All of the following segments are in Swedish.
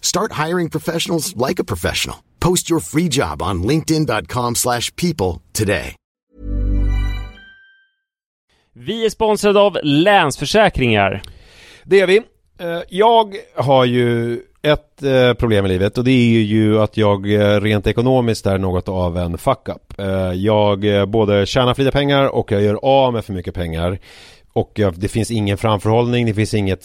Start hiring professionals like a professional. Post your free job on linkedin.com/people slash people today. Vi är sponsrade av Länsförsäkringar. Det är vi. Eh, Jag har ju ett eh, problem i livet och det är ju att jag eh, rent ekonomiskt är något av en fuck-up. Jag både tjänar för lite pengar och jag gör av med för mycket pengar. Och det finns ingen framförhållning, det finns inget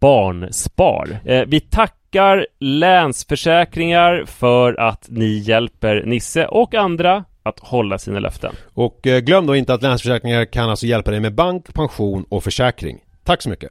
Barnspar. Eh, vi tackar Länsförsäkringar för att ni hjälper Nisse och andra att hålla sina löften. Och eh, glöm då inte att Länsförsäkringar kan alltså hjälpa dig med bank, pension och försäkring. Tack så mycket!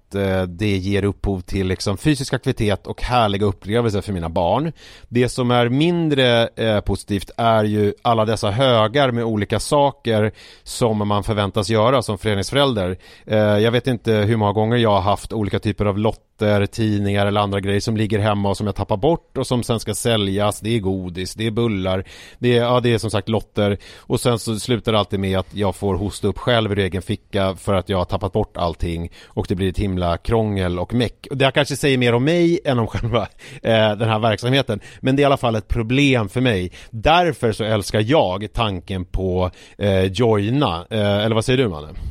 eh, det ger upphov till liksom fysisk aktivitet och härliga upplevelser för mina barn. Det som är mindre eh, positivt är ju alla dessa högar med olika saker som man förväntas göra som föreningsförälder. Eh, jag vet inte hur många gånger jag har haft olika typer av lotter, tidningar eller andra grejer som ligger hemma och som jag tappar bort och som sen ska säljas. Det är godis, det är bullar, det är, ja, det är som sagt lotter och sen så slutar det alltid med att jag får hosta upp själv ur egen ficka för att jag har tappat bort allting och det blir ett himla krångel och meck. Och det här kanske säger mer om mig än om själva eh, den här verksamheten. Men det är i alla fall ett problem för mig. Därför så älskar jag tanken på eh, Joina. Eh, eller vad säger du Manne?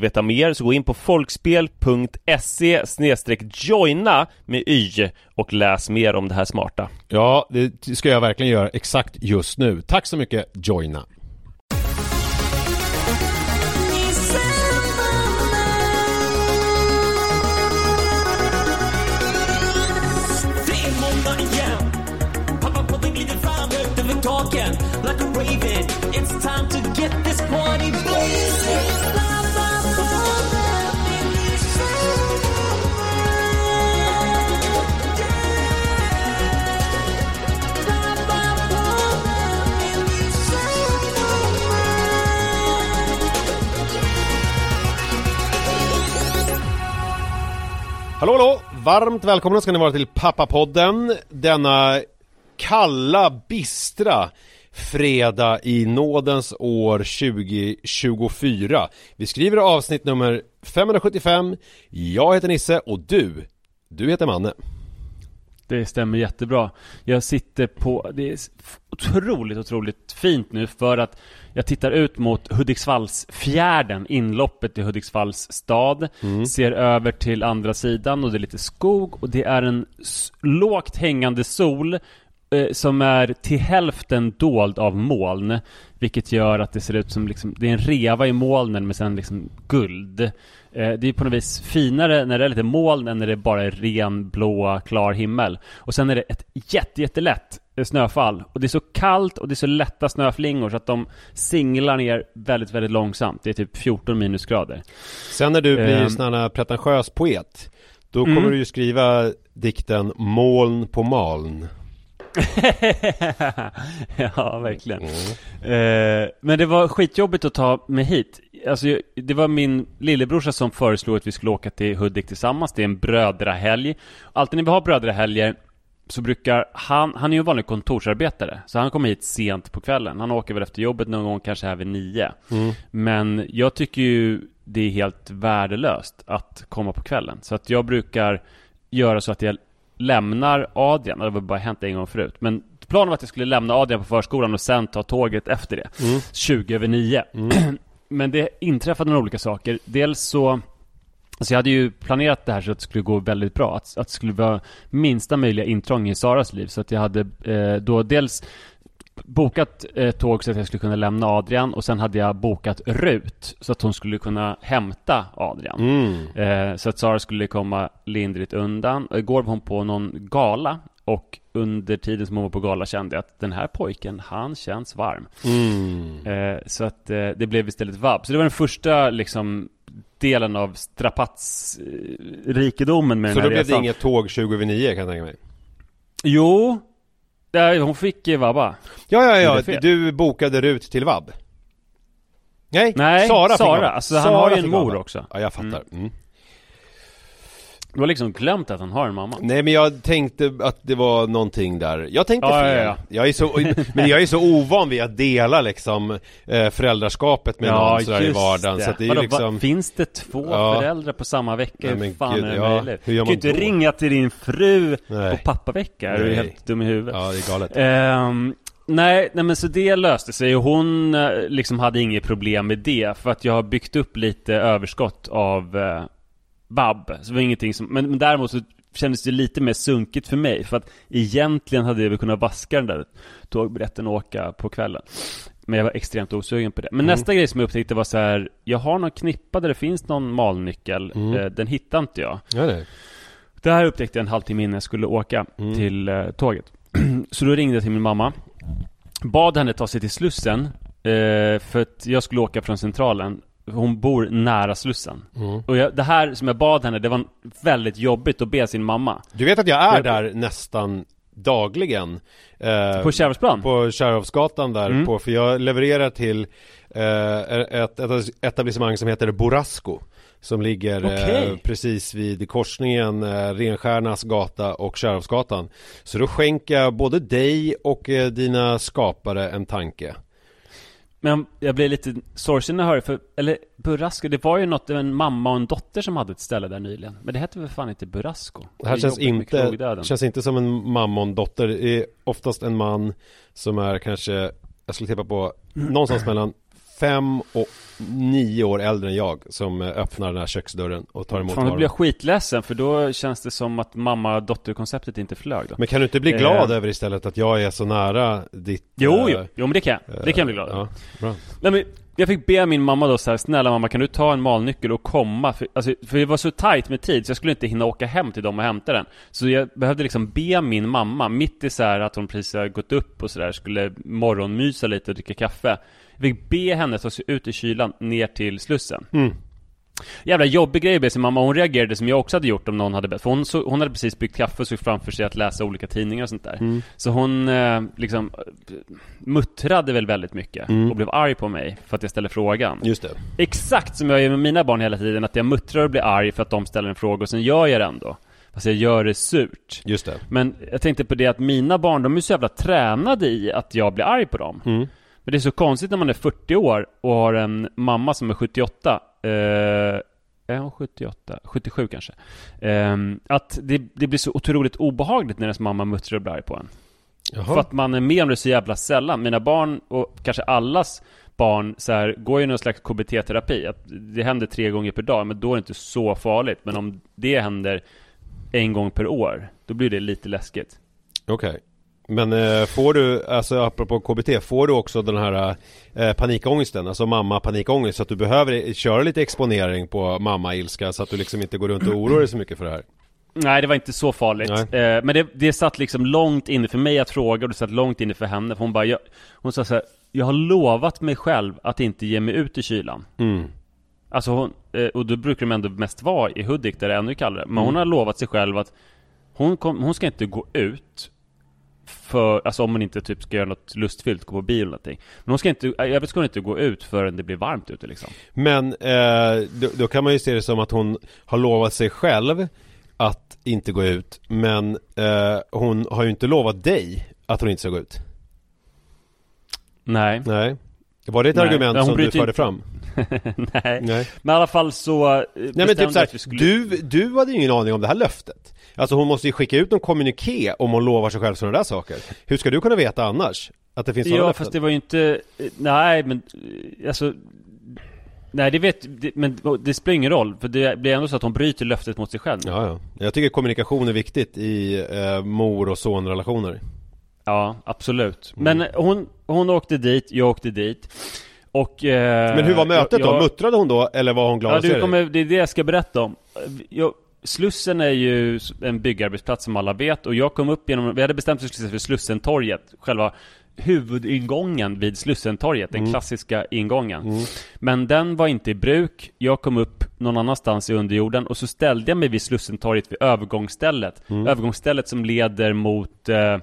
veta mer så gå in på folkspel.se joina med y och läs mer om det här smarta. Ja, det ska jag verkligen göra exakt just nu. Tack så mycket Joina. Hallå hallå! Varmt välkomna ska ni vara till Pappapodden Denna kalla, bistra fredag i nådens år 2024. Vi skriver avsnitt nummer 575. Jag heter Nisse och du, du heter Manne. Det stämmer jättebra. Jag sitter på, det är otroligt, otroligt fint nu för att jag tittar ut mot Hudiksvallsfjärden, inloppet i Hudiksvalls stad. Ser över till andra sidan och det är lite skog och det är en lågt hängande sol som är till hälften dold av moln. Vilket gör att det ser ut som liksom, det är en reva i molnen med sen liksom guld. Eh, det är på något vis finare när det är lite moln än när det bara är ren, blå, klar himmel. Och sen är det ett jätte, jättelätt eh, snöfall. Och det är så kallt och det är så lätta snöflingor så att de singlar ner väldigt, väldigt långsamt. Det är typ 14 minusgrader. Sen när du blir Ehm. sån här pretentiös poet Då Mm. kommer du ju skriva dikten Moln på maln ja, verkligen. Eh, men det var skitjobbigt att ta mig hit. Alltså, det var min lillebrorsa som föreslog att vi skulle åka till Hudik tillsammans. Det är en brödrahelg. Alltid när vi har brödrahelger så brukar han, han är ju en vanlig kontorsarbetare, så han kommer hit sent på kvällen. Han åker väl efter jobbet någon gång, kanske här vid nio. Men jag tycker ju det är helt värdelöst att komma på kvällen. Så att jag brukar göra så att jag lämnar Adrian, det väl bara hänt en gång förut. Men planen var att jag skulle lämna Adrian på förskolan och sen ta tåget efter det. 20 över 9. Men det inträffade några olika saker. Dels så Alltså jag hade ju planerat det här så att det skulle gå väldigt bra. Att, att det skulle vara minsta möjliga intrång i Saras liv. Så att jag hade eh, då dels bokat eh, tåg så att jag skulle kunna lämna Adrian och sen hade jag bokat Rut så att hon skulle kunna hämta Adrian. Eh, så att Sara skulle komma lindrigt undan. Och igår var hon på någon gala och under tiden som hon var på gala kände jag att den här pojken, han känns varm. Eh, så att eh, det blev istället vab. Så det var den första liksom delen av strapatsrikedomen med Så den då här blev det inget tåg 20 över 9 kan jag tänka mig Jo, där, hon fick vabba. Ja ja ja, du bokade Rut till vab Nej, Nej, Sara, fick Sara. vab. Alltså, han har ju en fick mor vabba. också. Ja jag fattar mm. Du har liksom glömt att han har en mamma. Nej men jag tänkte att det var någonting där Jag tänkte Ja, fel ja, ja. Jag är så, men jag är så ovan vid att dela liksom eh, föräldraskapet med någon sådär i vardagen det. så det är Vadå, liksom va, Finns det två Ja. föräldrar på samma vecka? Nej, Hur fan gud, är det ja. möjligt? Hur gör Du kan ju man inte ringa till din fru Nej. på pappavecka, är du helt dum i huvudet? Ja det är galet Ehm, nej, nej men så det löste sig och hon eh, liksom hade inget problem med det för att jag har byggt upp lite överskott av vab. Så det var ingenting som, men, men däremot så kändes det lite mer sunkigt för mig för att egentligen hade jag väl kunnat vaska den där tågbiljetten och åka på kvällen. Men jag var extremt osugen på det. Men nästa grej som jag upptäckte var så här, jag har någon knippa där det finns någon malnyckel, eh, den hittar inte jag. Ja det Det här upptäckte jag en halvtimme innan jag skulle åka till eh, tåget. så då ringde jag till min mamma. Bad henne ta sig till Slussen. Eh, för att jag skulle åka från Centralen. Hon bor nära Slussen. Och jag, det här som jag bad henne, det var väldigt jobbigt att be sin mamma. Du vet att jag är Jag- där nästan dagligen eh, På Kärrholmsplan? På Kärrhovsgatan där Mm. på, för jag levererar till eh, ett, ett etablissemang som heter Borasco Som ligger eh, Okej. precis vid korsningen eh, Renstjärnas gata och Kärrhovsgatan Så då skänker jag både dig och eh, dina skapare en tanke Men jag blev lite sorgsen när jag hörde, för, eller Burrasco, det var ju något, en mamma och en dotter som hade ett ställe där nyligen. Men det hette väl fan inte Burrasco? Det här är känns inte, känns inte som en mamma och en dotter Det är oftast en man som är kanske Jag skulle tippa på någonstans mellan fem och nio år äldre än jag Som eh, öppnar den här köksdörren och tar emot Fan, då varor blir jag skitledsen för då känns det som att mamma-dotter-konceptet inte flög då. Men kan du inte bli glad Eh. över istället att jag är så nära ditt Jo, eh, jo, jo men det kan jag. Det kan jag bli glad över. Ja, bra Nej, men jag fick be min mamma då så här, snälla mamma kan du ta en malnyckel och komma? För, alltså, för det var så tajt med tid så jag skulle inte hinna åka hem till dem och hämta den. Så jag behövde liksom be min mamma, mitt i så här att hon precis har gått upp och sådär, skulle morgonmysa lite och dricka kaffe. Fick be henne ta sig ut i kylan ner till Slussen. Jävla jobbig grej att be sin mamma. Hon reagerade som jag också hade gjort om någon hade bett. För hon, så, hon hade precis byggt kaffe och såg framför sig att läsa olika tidningar och sånt där. Så hon eh, liksom muttrade väl väldigt mycket och blev arg på mig för att jag ställde frågan. Just det Exakt som jag gör med mina barn hela tiden, att jag muttrar och blir arg för att de ställer en fråga och sen gör jag det ändå. Fast jag gör det surt. Just det. Men jag tänkte på det att mina barn, de är så jävla tränade i att jag blir arg på dem. Mm. Men det är så konstigt när man är 40 år och har en mamma som är 78. Eh, är hon 78? 77 kanske. Eh, att det, det blir så otroligt obehagligt när ens mamma muttrar och blir på en. Jaha. För att man är med om det så jävla sällan. Mina barn och kanske allas barn så här, går ju någon slags KBT-terapi. Att det händer tre gånger per dag, men då är det inte så farligt. Men om det händer en gång per år, då blir det lite läskigt. Okej. Men eh, får du, alltså apropå KBT, får du också den här eh, panikångesten, alltså mamma panikångest, så att du behöver köra lite exponering på mamma-ilska så att du liksom inte går runt och oroar dig så mycket för det här? Nej, det var inte så farligt. Eh, men det, det satt liksom långt inne för mig att fråga och det satt långt inne för henne. För hon bara, jag, hon sa så här, jag har lovat mig själv att inte ge mig ut i kylan. Mm. Alltså hon, eh, och då brukar de ändå mest vara i Hudik där det är ännu kallare. Men hon har lovat sig själv att hon, kom, hon ska inte gå ut för, alltså om hon inte typ ska göra något lustfyllt, gå på bio eller någonting. Men hon ska inte, jag ska hon inte gå ut förrän det blir varmt ute liksom. Men eh, då, då kan man ju se det som att hon har lovat sig själv att inte gå ut, men eh, hon har ju inte lovat dig att hon inte ska gå ut. Nej. Nej. Var det ett Nej, argument men hon som du förde inte- fram? Nej. Nej. Men i alla fall så eh, Nej men typ såhär, skulle... du, du hade ju ingen aning om det här löftet Alltså hon måste ju skicka ut någon kommuniké om hon lovar sig själv sådana där saker Hur ska du kunna veta annars? Att det finns sådana Ja löften? fast det var ju inte, nej men alltså Nej det vet, det, men det spelar ingen roll för det blir ändå så att hon bryter löftet mot sig själv Ja, ja. Jag tycker kommunikation är viktigt i eh, mor och sonrelationer Ja, absolut. Mm. Men hon, hon åkte dit, jag åkte dit. Och... Eh, Men hur var mötet jag, då? jag, Muttrade hon då? Eller var hon glad Ja, du kommer, det är det jag ska berätta om. Jag, Slussen är ju en byggarbetsplats som alla vet och jag kom upp genom, vi hade bestämt oss för Slussentorget, själva huvudingången vid Slussentorget, den klassiska ingången. Men den var inte i bruk, jag kom upp någon annanstans i underjorden och så ställde jag mig vid Slussentorget vid övergångsstället. Övergångsstället som leder mot eh,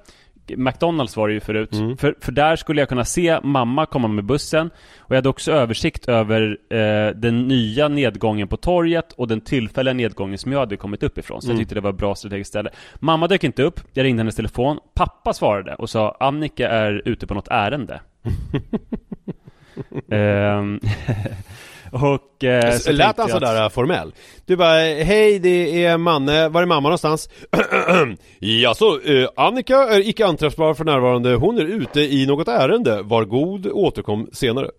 McDonalds var det ju förut. För, för där skulle jag kunna se mamma komma med bussen och jag hade också översikt över eh, den nya nedgången på torget och den tillfälliga nedgången som jag hade kommit upp ifrån. Så jag tyckte det var ett bra strategiskt ställe. Mamma dök inte upp, jag ringde hennes telefon. Pappa svarade och sa Annika är ute på något ärende. Ehm, och... Eh, så Lät han jag att- sådär formell? Du bara, hej det är Manne, var är mamma någonstans? Jaså, eh, Annika är icke anträffbar för närvarande, hon är ute i något ärende, var god, återkom senare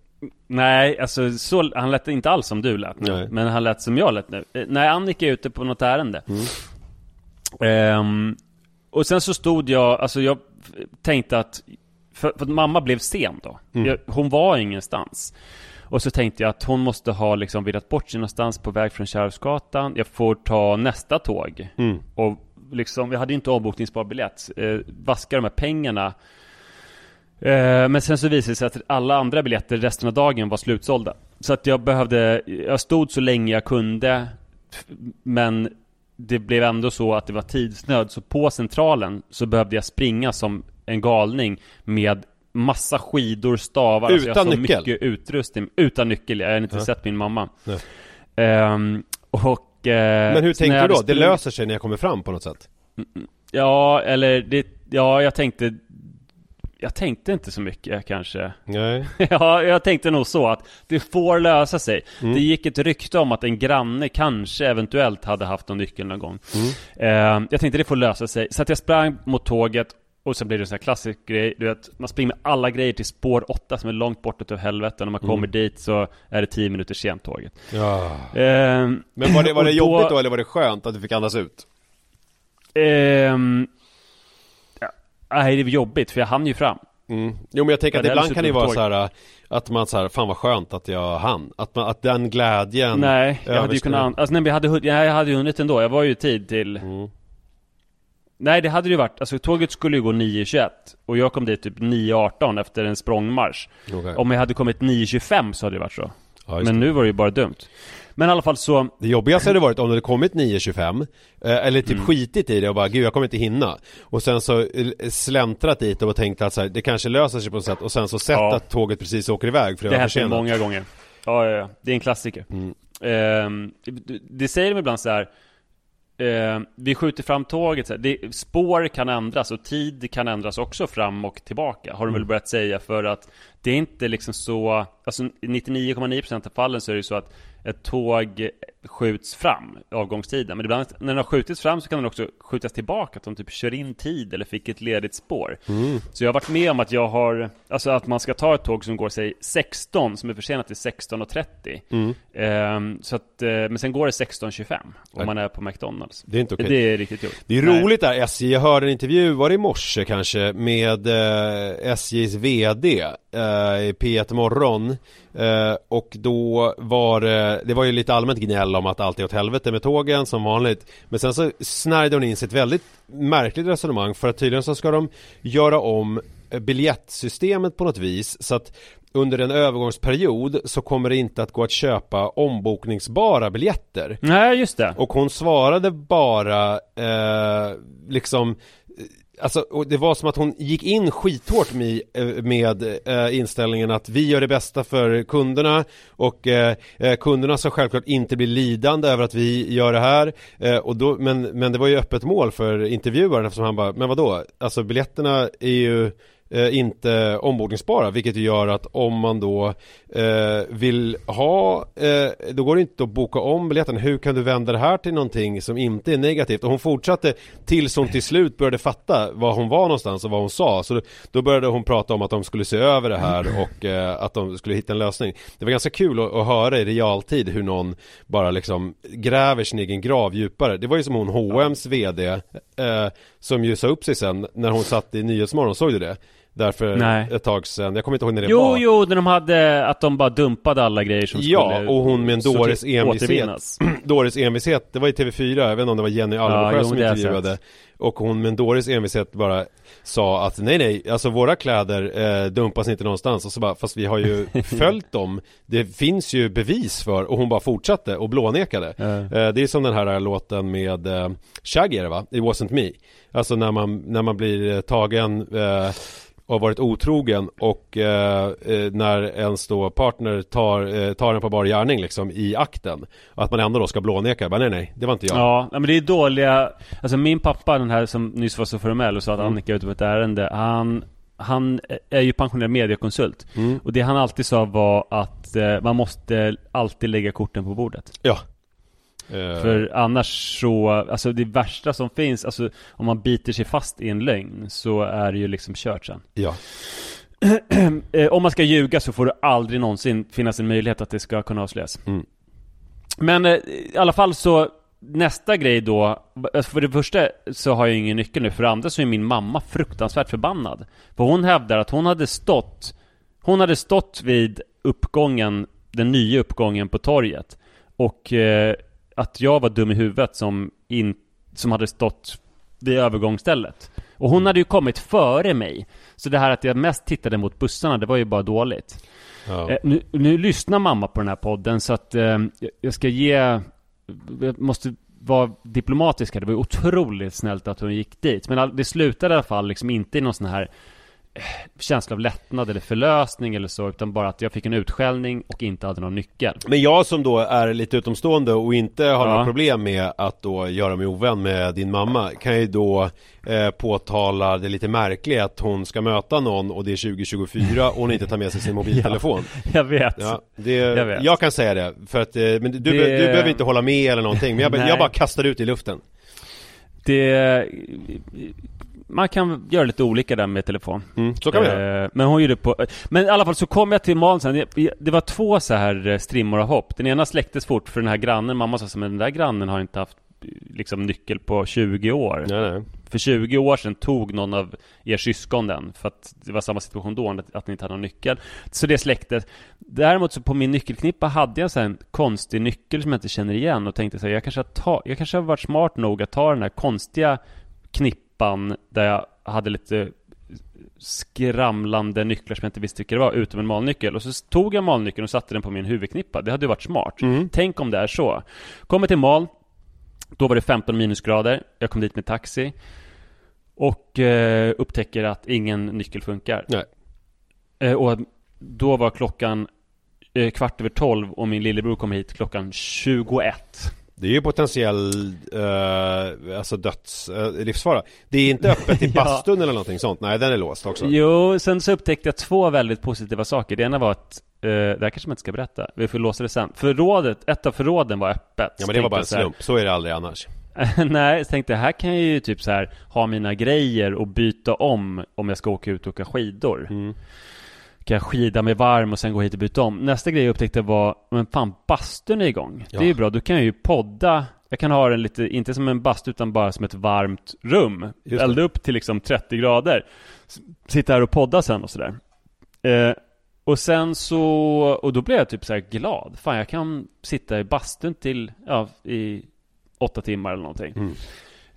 Nej, alltså så, han lät inte alls som du lät nu. Nej. Men han lät som jag lät nu. Eh, Nej, Annika är ute på något ärende. Ehm, och sen så stod jag, alltså jag tänkte att, för, för att mamma blev sen då. Jag, hon var ingenstans. Och så tänkte jag att hon måste ha liksom virrat bort sig någonstans på väg från Kärrhusgatan. Jag får ta nästa tåg. Och liksom, jag hade inte avbokningsbar biljett. Eh, vaska de här pengarna. Eh, men sen så visade det sig att alla andra biljetter resten av dagen var slutsålda. Så att jag behövde, jag stod så länge jag kunde. Men det blev ändå så att det var tidsnöd. Så på centralen så behövde jag springa som en galning med massa skidor, stavar. alltså jag Utan har så nyckel? mycket utrustning. Utan nyckel, jag har inte sett min mamma. Ehm, och... eh, Men hur så tänkte jag du då? Det löser sig när jag kommer fram på något sätt? Ja, eller det... Ja, jag tänkte... Jag tänkte inte så mycket kanske. Nej Ja, jag tänkte nog så att det får lösa sig. Mm. Det gick ett rykte om att en granne kanske eventuellt hade haft någon nyckel någon gång. Mm. Eh, jag tänkte det får lösa sig. Så att jag sprang mot tåget och sen blir det en sån här klassisk grej, du vet, man springer med alla grejer till spår 8 som är långt bort utav helvete och när man Mm. kommer dit så är det 10 minuter sent tåget. ja. Eh, Men var det, var det jobbigt då eller var det skönt att du fick andas ut? Ehm, ja, nej, det var jobbigt för jag hann ju fram. Mm. Jo men jag tänker att ibland kan det ju vara så här Att man så här, fan vad skönt att jag hann Att, man, att den glädjen Nej, jag hade ju kunnat... Alltså nej, jag hade, hun- nej, jag hade ju hunnit ändå. Jag var ju i tid till... Mm. Nej, det hade det ju varit. Alltså tåget skulle ju gå 9.21 och jag kom dit typ 9.18 efter en språngmarsch. Okej. Om jag hade kommit 9.25 så hade det varit så. Ja, men nu var det ju bara dumt. Men i alla fall så... Det jobbigaste hade varit om det hade kommit 9.25 eh, Eller Mm. typ skitit i det och bara gud jag kommer inte hinna Och sen så eh, släntrat dit och tänkt att så här, det kanske löser sig på något sätt Och sen så sett Ja. att tåget precis åker iväg för det, Det hände försenat många gånger. Ja, ja, ja. Det är en klassiker. Mm. Det- det säger de ibland så här. Eh, vi skjuter fram tåget, så här, det, spår kan ändras och tid kan ändras också fram och tillbaka, har de väl börjat säga för att det är inte liksom så, alltså 99,9% av fallen så är det ju så att ett tåg skjuts fram, avgångstiden. Men ibland när den har skjutits fram så kan den också skjutas tillbaka, att de typ kör in tid eller fick ett ledigt spår. Så jag har varit med om att jag har, alltså att man ska ta ett tåg som går, säg 16, som är försenat till 16.30. Ehm, så att, eh, men sen går det 16.25 om man är på McDonalds. Det är inte okej. Det är riktigt gjort. Det är Nej. roligt där, SJ, jag hörde en intervju, var det i morse kanske, med eh, SJs VD eh, i P1 Morgon eh, Och då var det, det var ju lite allmänt gnäll om att allt är åt helvete med tågen som vanligt Men sen så snärjde hon in sig ett väldigt märkligt resonemang för att tydligen så ska de göra om eh, biljettsystemet på något vis så att under en övergångsperiod så kommer det inte att gå att köpa ombokningsbara biljetter Nej, just det. och hon svarade bara eh, liksom Alltså, och det var som att hon gick in skithårt med, eh, med eh, inställningen att vi gör det bästa för kunderna och eh, eh, kunderna ska självklart inte bli lidande över att vi gör det här eh, och då, men, men det var ju öppet mål för intervjuaren eftersom han bara, men vadå? Alltså biljetterna är ju Eh, inte ombordningsbara vilket gör att om man då eh, vill ha eh, då går det inte att boka om biljetten. Hur kan du vända det här till någonting som inte är negativt? Och hon fortsatte tills hon till slut började fatta var hon var någonstans och vad hon sa. Så då, då började hon prata om att de skulle se över det här och eh, att de skulle hitta en lösning. Det var ganska kul att, att höra i realtid hur någon bara liksom gräver sin egen grav djupare. Det var ju som hon H&M's VD eh, som ju sa upp sig sen när hon satt i Nyhetsmorgon, såg du det? Därför Nej. ett tag sedan, jag kommer inte ihåg när det Jo, var. jo, när de hade, att de bara dumpade alla grejer som Ja, skulle och hon med en dåres envishet. Dåres envishet, det var i TV4, jag vet inte om det var Jenny Alvesjö jo, som intervjuade. Och hon med en dåres envishet bara sa att nej nej, alltså våra kläder eh, dumpas inte någonstans. Och så bara, fast vi har ju följt dem. Det finns ju bevis för, och hon bara fortsatte och blånekade. Eh, Det är som den här låten med eh, Shaggy va? It wasn't me. Alltså när man, när man blir eh, tagen eh, och har varit otrogen och eh, eh, när ens då partner tar, eh, tar en på bar gärning liksom i akten och att man ändå då ska blåneka, bara nej nej, det var inte jag Ja, men det är dåliga Alltså min pappa, den här som nyss var så formell och sa Mm. att Annika är ute på ett ärende Han Han är ju pensionerad mediekonsult Mm. Och det han alltid sa var att eh, man måste alltid lägga korten på bordet Ja Eh, För annars så, alltså det värsta som finns, alltså om man biter sig fast i en lögn så är det ju liksom kört sen Ja, eh, Om man ska ljuga så får det aldrig någonsin finnas en möjlighet att det ska kunna avslöjas Mm. Men eh, i alla fall så Nästa grej då, alltså för det första så har jag ingen nyckel nu, för det andra så är min mamma fruktansvärt förbannad. För hon hävdar att hon hade stått, hon hade stått vid uppgången, den nya uppgången på torget. Och eh, att jag var dum i huvudet som, in, som hade stått vid övergångsstället. Och hon hade ju kommit före mig. Så det här att jag mest tittade mot bussarna, det var ju bara dåligt. ja. Eh, nu, nu lyssnar mamma på den här podden så att eh, jag- ska ge... Jag måste vara diplomatisk här. Det var ju otroligt snällt att hon gick dit. Men det slutade i alla fall liksom inte i någon sån här känsla av lättnad eller förlösning eller så. Utan bara att jag fick en utskällning och inte hade någon nyckel. Men jag som då är lite utomstående och inte har Ja. några problem med att då göra mig ovän med din mamma Kan ju då eh, påtala det lite märkliga att hon ska möta någon och det är 2024 och hon inte tar med sig sin mobiltelefon Jag vet. Ja, det, Jag jag, vet. kan säga det, för att, eh, men du, Det- du behöver inte hålla med eller någonting, men jag, jag bara kastar ut i luften Det... Man kan göra lite olika där med telefon. mm, Så kan vi göra Eh, Men hon gjorde på... Men i alla fall så kom jag till Malin sen. Det var två så här eh, strimmor av hopp. Den ena släcktes fort för den här grannen. Mamma sa så men den där grannen har inte haft eh, liksom nyckel på 20 år. Nej, nej. För 20 år sedan tog någon av er syskon den. För att det var samma situation då, att, att ni inte hade någon nyckel. Så det släcktes. Däremot så på min nyckelknippa hade jag så en konstig nyckel som jag inte känner igen. Och tänkte så här, jag kanske har, ta, jag kanske har varit smart nog att ta den här konstiga knippan där jag hade lite skramlande nycklar som jag inte visste vilka det var, utom en malnyckel. Och så tog jag malnyckeln och satte den på min huvudknippa. Det hade ju varit smart. Tänk om det är så. Kommer till mal. Då var det 15 minusgrader. Jag kom dit med taxi. Och eh, upptäcker att ingen nyckel funkar. Eh, och då var klockan eh, kvart över 12 och min lillebror kom hit klockan 21. Det är ju potentiell, eh, alltså döds, eh, livsfara. Det är inte öppet i Ja. bastun eller någonting sånt. Nej, den är låst också. Jo, sen så upptäckte jag två väldigt positiva saker. Det ena var att, eh, det här kanske man inte ska berätta, vi får låsa det sen. Förrådet, ett av förråden var öppet. Ja men det var bara en jag så här- slump, så är det aldrig annars. Nej, så tänkte jag här kan jag ju typ så här ha mina grejer och byta om om jag ska åka ut och åka skidor. Mm. Jag skida mig varm och sen gå hit och byta om. Nästa grej jag upptäckte var, men fan bastun är igång. Ja. Det är ju bra, då kan jag ju podda. Jag kan ha den lite, inte som en bastu utan bara som ett varmt rum. Elda upp till liksom 30 grader. Sitta här och podda sen och sådär. Eh, och sen så, och då blev jag typ så här glad. Fan jag kan sitta i bastun till, ja, i åtta timmar eller någonting. Mm.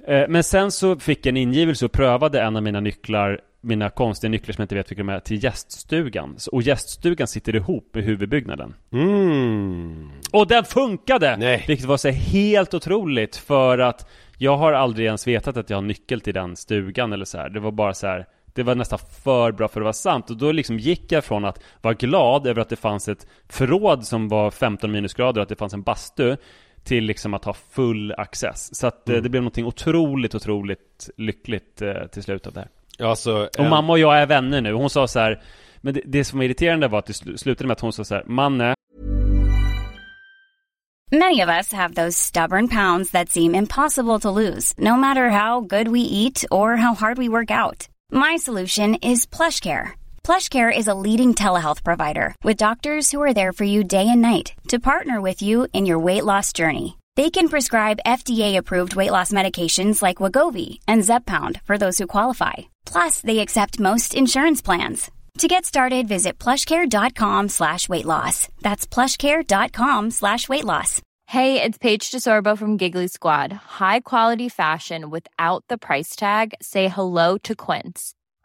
Eh, Men sen så fick jag en ingivelse och prövade en av mina nycklar mina konstiga nycklar som jag inte vet vilka de är, till gäststugan. Och gäststugan sitter ihop med huvudbyggnaden. Mm. Och den funkade! Nej. Vilket var så helt otroligt för att jag har aldrig ens vetat att jag har nyckel till den stugan eller så här. Det var bara så här. Det var nästan för bra för att vara sant och då liksom gick jag från att vara glad över att det fanns ett förråd som var 15 minusgrader och att det fanns en bastu till liksom att ha full access. Så att eh, Mm. det blev någonting otroligt, otroligt lyckligt eh, till slut av det här. Alltså, Och en- mamma och jag är vänner nu. Hon sa så här, men det, det som var irriterande var att det sl- slutade med att hon sa så här, Manne, Many of us have those stubborn pounds that seem impossible to lose, no matter how good we eat or how hard we work out. My solution is PlushCare. PlushCare is a leading telehealth provider with doctors who are there for you day and night to partner with you in your weight loss journey. They can prescribe FDA-approved weight loss medications like Wagovi and Zepbound for those who qualify. Plus, they accept most insurance plans. To get started, visit plushcare.com slash weight loss. That's plushcare.com slash weight loss. Hey, it's Paige DeSorbo from Giggly Squad. High quality fashion without the price tag. Say hello to Quince.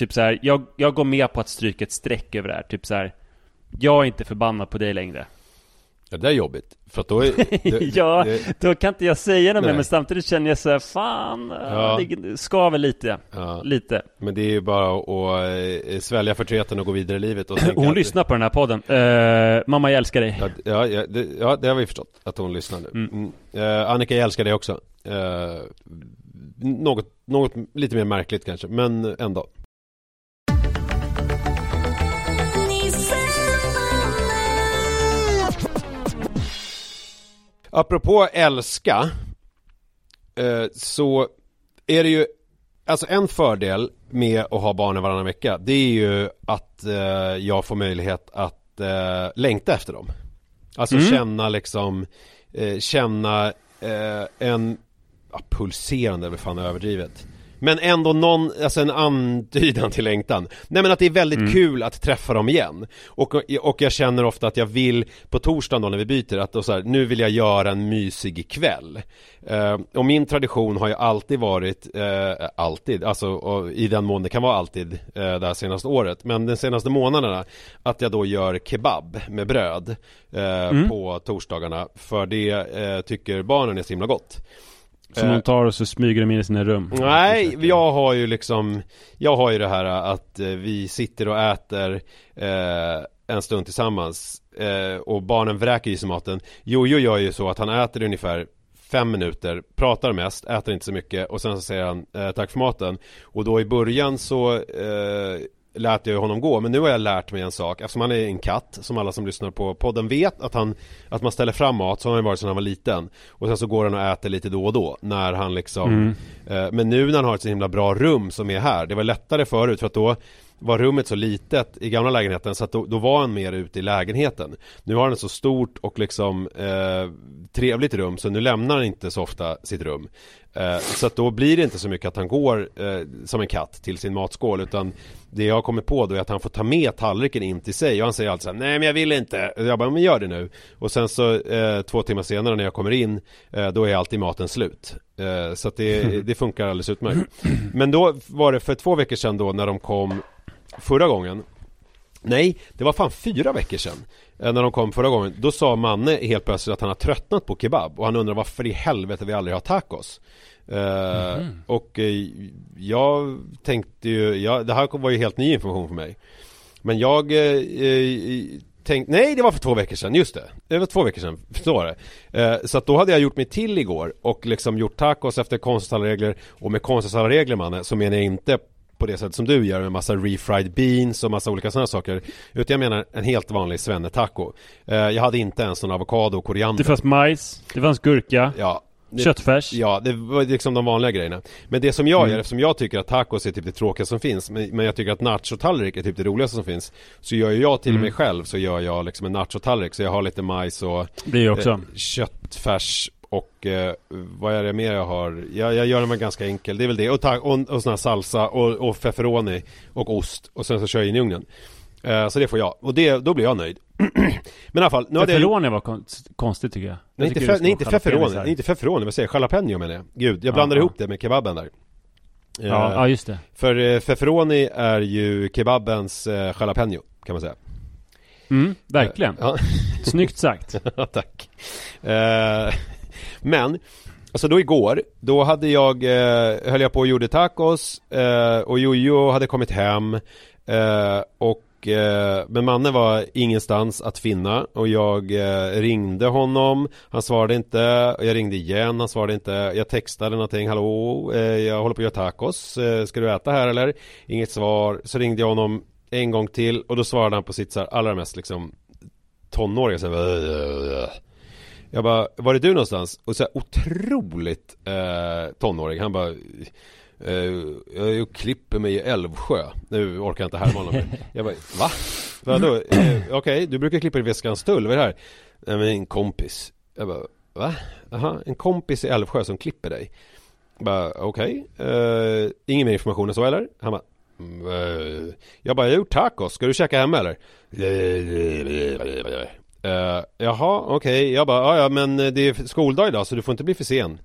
Typ så här, jag, jag går med på att stryka ett streck över det här. Typ så här, jag är inte förbannad på dig längre. Ja, det är jobbigt. För att då är... det- ja, det- då kan inte jag säga något mer, men samtidigt känner jag så här, fan, Ja. det skaver lite. Ja. Lite. Men det är ju bara att eh, svälja förtreten och gå vidare i livet och Hon att- lyssnar på den här podden. Eh, mamma, jag älskar dig. Ja, ja, det, ja, det har vi förstått att hon lyssnar nu. Mm. Eh, Annika, jag älskar dig också. Eh, något, något lite mer märkligt kanske, men ändå. Apropå älska eh, Så är det ju Alltså en fördel med att ha barnen varannan vecka Det är ju att eh, jag får möjlighet att eh, längta efter dem Alltså Mm. känna liksom Känna en ja, Pulserande är väl fan överdrivet Men ändå någon, alltså en antydan till längtan. Nej men att det är väldigt kul att träffa dem igen. Och, och jag känner ofta att jag vill På torsdagen då när vi byter att då så här, nu vill jag göra en mysig kväll. Eh, Och min tradition har ju alltid varit eh, Alltid, alltså i den mån det kan vara alltid eh, Det här senaste året Men de senaste månaderna Att jag då gör kebab med bröd eh, På torsdagarna. För det eh, tycker barnen är så himla gott Som Eh, hon tar och så smyger de in i sina rum. Nej, jag har ju liksom Jag har ju det här att eh, vi sitter och äter eh, en stund tillsammans eh, och barnen vräker i sig maten Jojo gör ju så att han äter ungefär fem minuter, pratar mest, äter inte så mycket och sen så säger han eh, tack för maten och då i början så eh, lät jag honom gå men nu har jag lärt mig en sak eftersom han är en katt som alla som lyssnar på podden vet att han att man ställer fram mat så har han varit sedan han var liten och sen så går han och äter lite då och då när han liksom Mm. eh, men nu när han har ett så himla bra rum som är här det var lättare förut för att då var rummet så litet i gamla lägenheten så att då, då var han mer ute i lägenheten. Nu har han ett så stort och liksom eh, trevligt rum så nu lämnar han inte så ofta sitt rum. Eh, så att då blir det inte så mycket att han går eh, som en katt till sin matskål utan det jag har kommit på då är att han får ta med tallriken in till sig och han säger alltid så här, nej men jag vill inte. Jag bara, men gör det nu. Och sen så eh, två timmar senare när jag kommer in då är alltid maten slut. Så att det, det funkar alldeles utmärkt. Men då var det för två veckor sedan då när de kom förra gången Nej, det var fan fyra veckor sedan eh, När de kom förra gången. Då sa Manne helt plötsligt att han har tröttnat på kebab Och han undrar varför i helvete vi aldrig har tacos. Eh, Och eh, jag tänkte ju ja, Det här var ju helt ny information för mig. Men jag eh, tänkte Nej det var för två veckor sedan, just det. Det var två veckor sedan, så var det. Så att då hade jag gjort mig till igår Och liksom gjort tacos efter konstens alla regler Och med konstens alla regler Manne Så menar jag inte på det sätt som du gör med massa refried beans och massa olika sådana saker Utan jag menar en helt vanlig svennetaco eh, Jag hade inte ens någon avokado och koriander Det fanns majs, det fanns gurka, Ja det, köttfärs. Ja, det var liksom de vanliga grejerna Men det som jag Mm. gör, eftersom jag tycker att tacos är typ det tråkiga som finns Men, men jag tycker att nachotallrik är typ det roligaste som finns Så gör jag till Mm. mig själv så gör jag liksom en nachotallrik Så jag har lite majs och Det också. eh, köttfärs och eh, vad är det mer jag har? Jag, jag gör den ganska enkel, det är väl det. Och, och, och sån här salsa och, och feferoni och ost och sen så kör jag in i ugnen. Eh, så det får jag. Och det, då blir jag nöjd. Men i alla fall, nu hade jag. Feferoni var kon- konstigt tycker jag. Nej Jag inte, fe, nej, inte feferoni, nej, inte feferoni, vad säger jag? Jalapeno menar jag. Gud, jag blandar Ja, ihop ja. det med kebaben där. Eh, Ja, ja, just det. För eh, feferoni är ju kebabens eh, jalapeno, kan man säga. Mm, verkligen. Ja. Snyggt sagt. Ja, Tack. Eh, men, alltså då igår, då hade jag, eh, höll jag på och gjorde tacos eh, och Jojo hade kommit hem eh, och eh, men mannen var ingenstans att finna och jag eh, ringde honom. Han svarade inte jag ringde igen, han svarade inte. Jag textade någonting, hallå, eh, jag håller på att göra tacos eh, Ska du äta här eller? Inget svar, så ringde jag honom en gång till och då svarade han på sitt så här, allra mest liksom tonåriga så här, äh, äh, äh. Jag bara, var är du någonstans? Och så här otroligt eh, tonårig, han bara eh, Jag är och klipper mig i Älvsjö Nu orkar jag inte härma honom Jag bara, va? Vadå? Eh, Okej, du brukar klippa dig vid Skanstull, vad är det här? Nej men en kompis Jag bara, va? Jaha, en kompis i Älvsjö som klipper dig Jag bara, okej eh, Ingen mer information än så eller? Han bara mm, eh, Jag bara, jag har gjort tacos, ska du käka hemma eller? Uh, jaha, okej. Jag bara, "Ja, ja men eh, det är skoldag idag så du får inte bli för sen.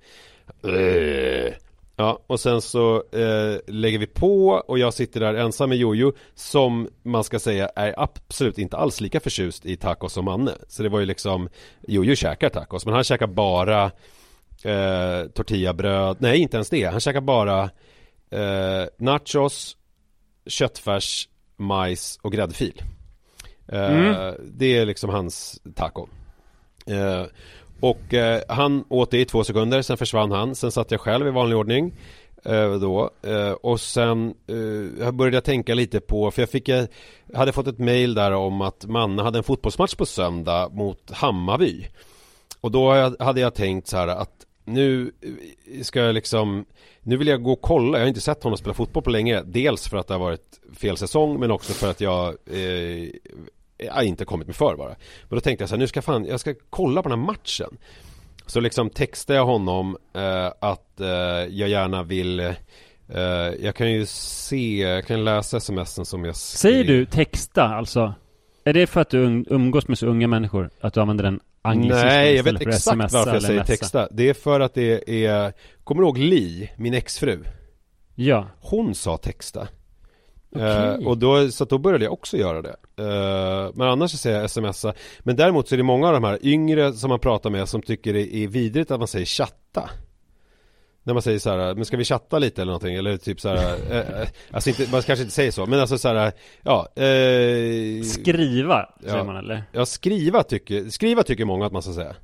Eh. Ja, och sen så eh, lägger vi på och jag sitter där ensam med Jojo som man ska säga är absolut inte alls lika förtjust i tacos som Manne. Så det var ju liksom, Jojo käkar tacos men han käkar bara eh, tortillabröd, nej inte ens det. Han käkar bara eh, nachos, köttfärs, majs och gräddfil. Eh, Det är liksom hans taco. Eh, och eh, han åt det i två sekunder, sen försvann han. Sen satt jag själv i vanlig ordning. Då. Och sen började jag tänka lite på, för jag fick, hade fått ett mail där om att Manne hade en fotbollsmatch på söndag mot Hammarby. Och då hade jag tänkt så här att nu ska jag liksom Nu vill jag gå och kolla, jag har inte sett honom spela fotboll på länge Dels för att det har varit fel säsong men också för att jag eh, Jag har inte kommit mig för bara Men då tänkte jag så här, nu ska fan, jag ska kolla på den här matchen Så liksom textade jag honom eh, att eh, jag gärna vill eh, Jag kan ju se, jag kan läsa smsen som jag skrev. Säger du texta alltså? Är det för att du um- umgås med så unga människor? Att du använder den anglicismen Nej, jag vet exakt varför jag säger messa? texta Det är för att det är Kommer du ihåg Li, min exfru? Ja. Hon sa texta Eh, och då, så då började jag också göra det Eh, Men annars så säger jag smsa Men däremot så är det många av de här yngre som man pratar med som tycker det är vidrigt att man säger chatta När man säger så här, men ska vi chatta lite eller någonting? Eller typ så här, eh, eh, Alltså inte, man kanske inte säger så Men alltså så här, ja eh, Skriva, säger ja. man eller? Ja, skriva tycker, skriva tycker många att man ska säga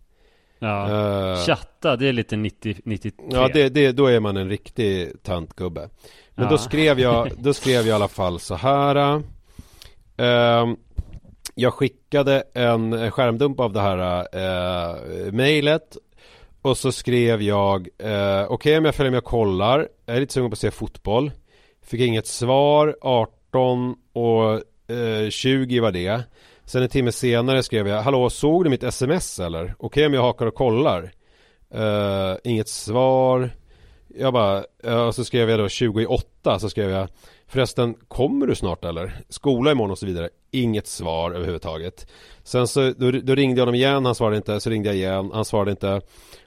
Ja. Eh, Chatta, det är lite 90, 93. Ja, det, det, då är man en riktig tantgubbe. Men Ja. då skrev jag, då skrev jag i alla fall så här. ehm, jag skickade en skärmdump av det här uh, mejlet. Och så skrev jag, uh, okej om jag följer med och kollar. Jag är lite sugen på att se fotboll. Fick inget svar. Art, 18 och eh, 20 var det Sen en timme senare skrev jag Hallå, såg du mitt sms eller? Okej om jag hakar och kollar Uh, Inget svar Jag bara, uh, och så skrev jag då 28 så skrev jag Förresten, kommer du snart eller? Skola imorgon och så vidare Inget svar överhuvudtaget Sen så, då, då ringde jag honom igen, han svarade inte, så ringde jag igen, han svarade inte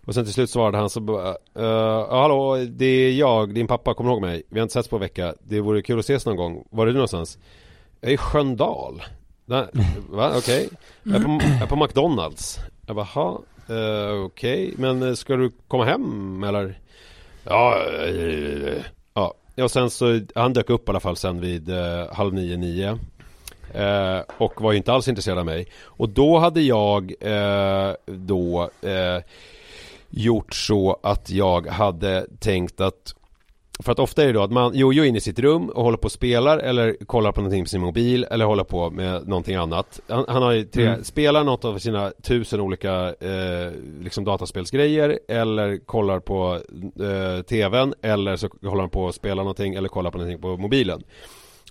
Och sen till slut svarade han så bara uh, Hallå, det är jag, din pappa, kommer du ihåg mig? Vi har inte setts på en vecka, det vore kul att ses någon gång Var är du någonstans? Jag är i Sköndal Va, okej. Jag, är på, jag är på McDonalds. Jag bara, "Ha, eh, okej, men eh, ska du komma hem eller? Ja, eh, ja, och sen så, han dök upp i alla fall sen vid eh, halv nio, nio. Eh, Och var ju inte alls intresserad av mig. Och då hade jag då gjort så att jag hade tänkt att för att ofta är det då att man Jojo är inne i sitt rum och håller på och spelar eller kollar på någonting på sin mobil eller håller på med någonting annat Han, han har ju tre, Mm. spelar något av sina tusen olika eh, liksom dataspelsgrejer eller kollar på eh, tvn eller så håller han på att spela någonting eller kollar på någonting på mobilen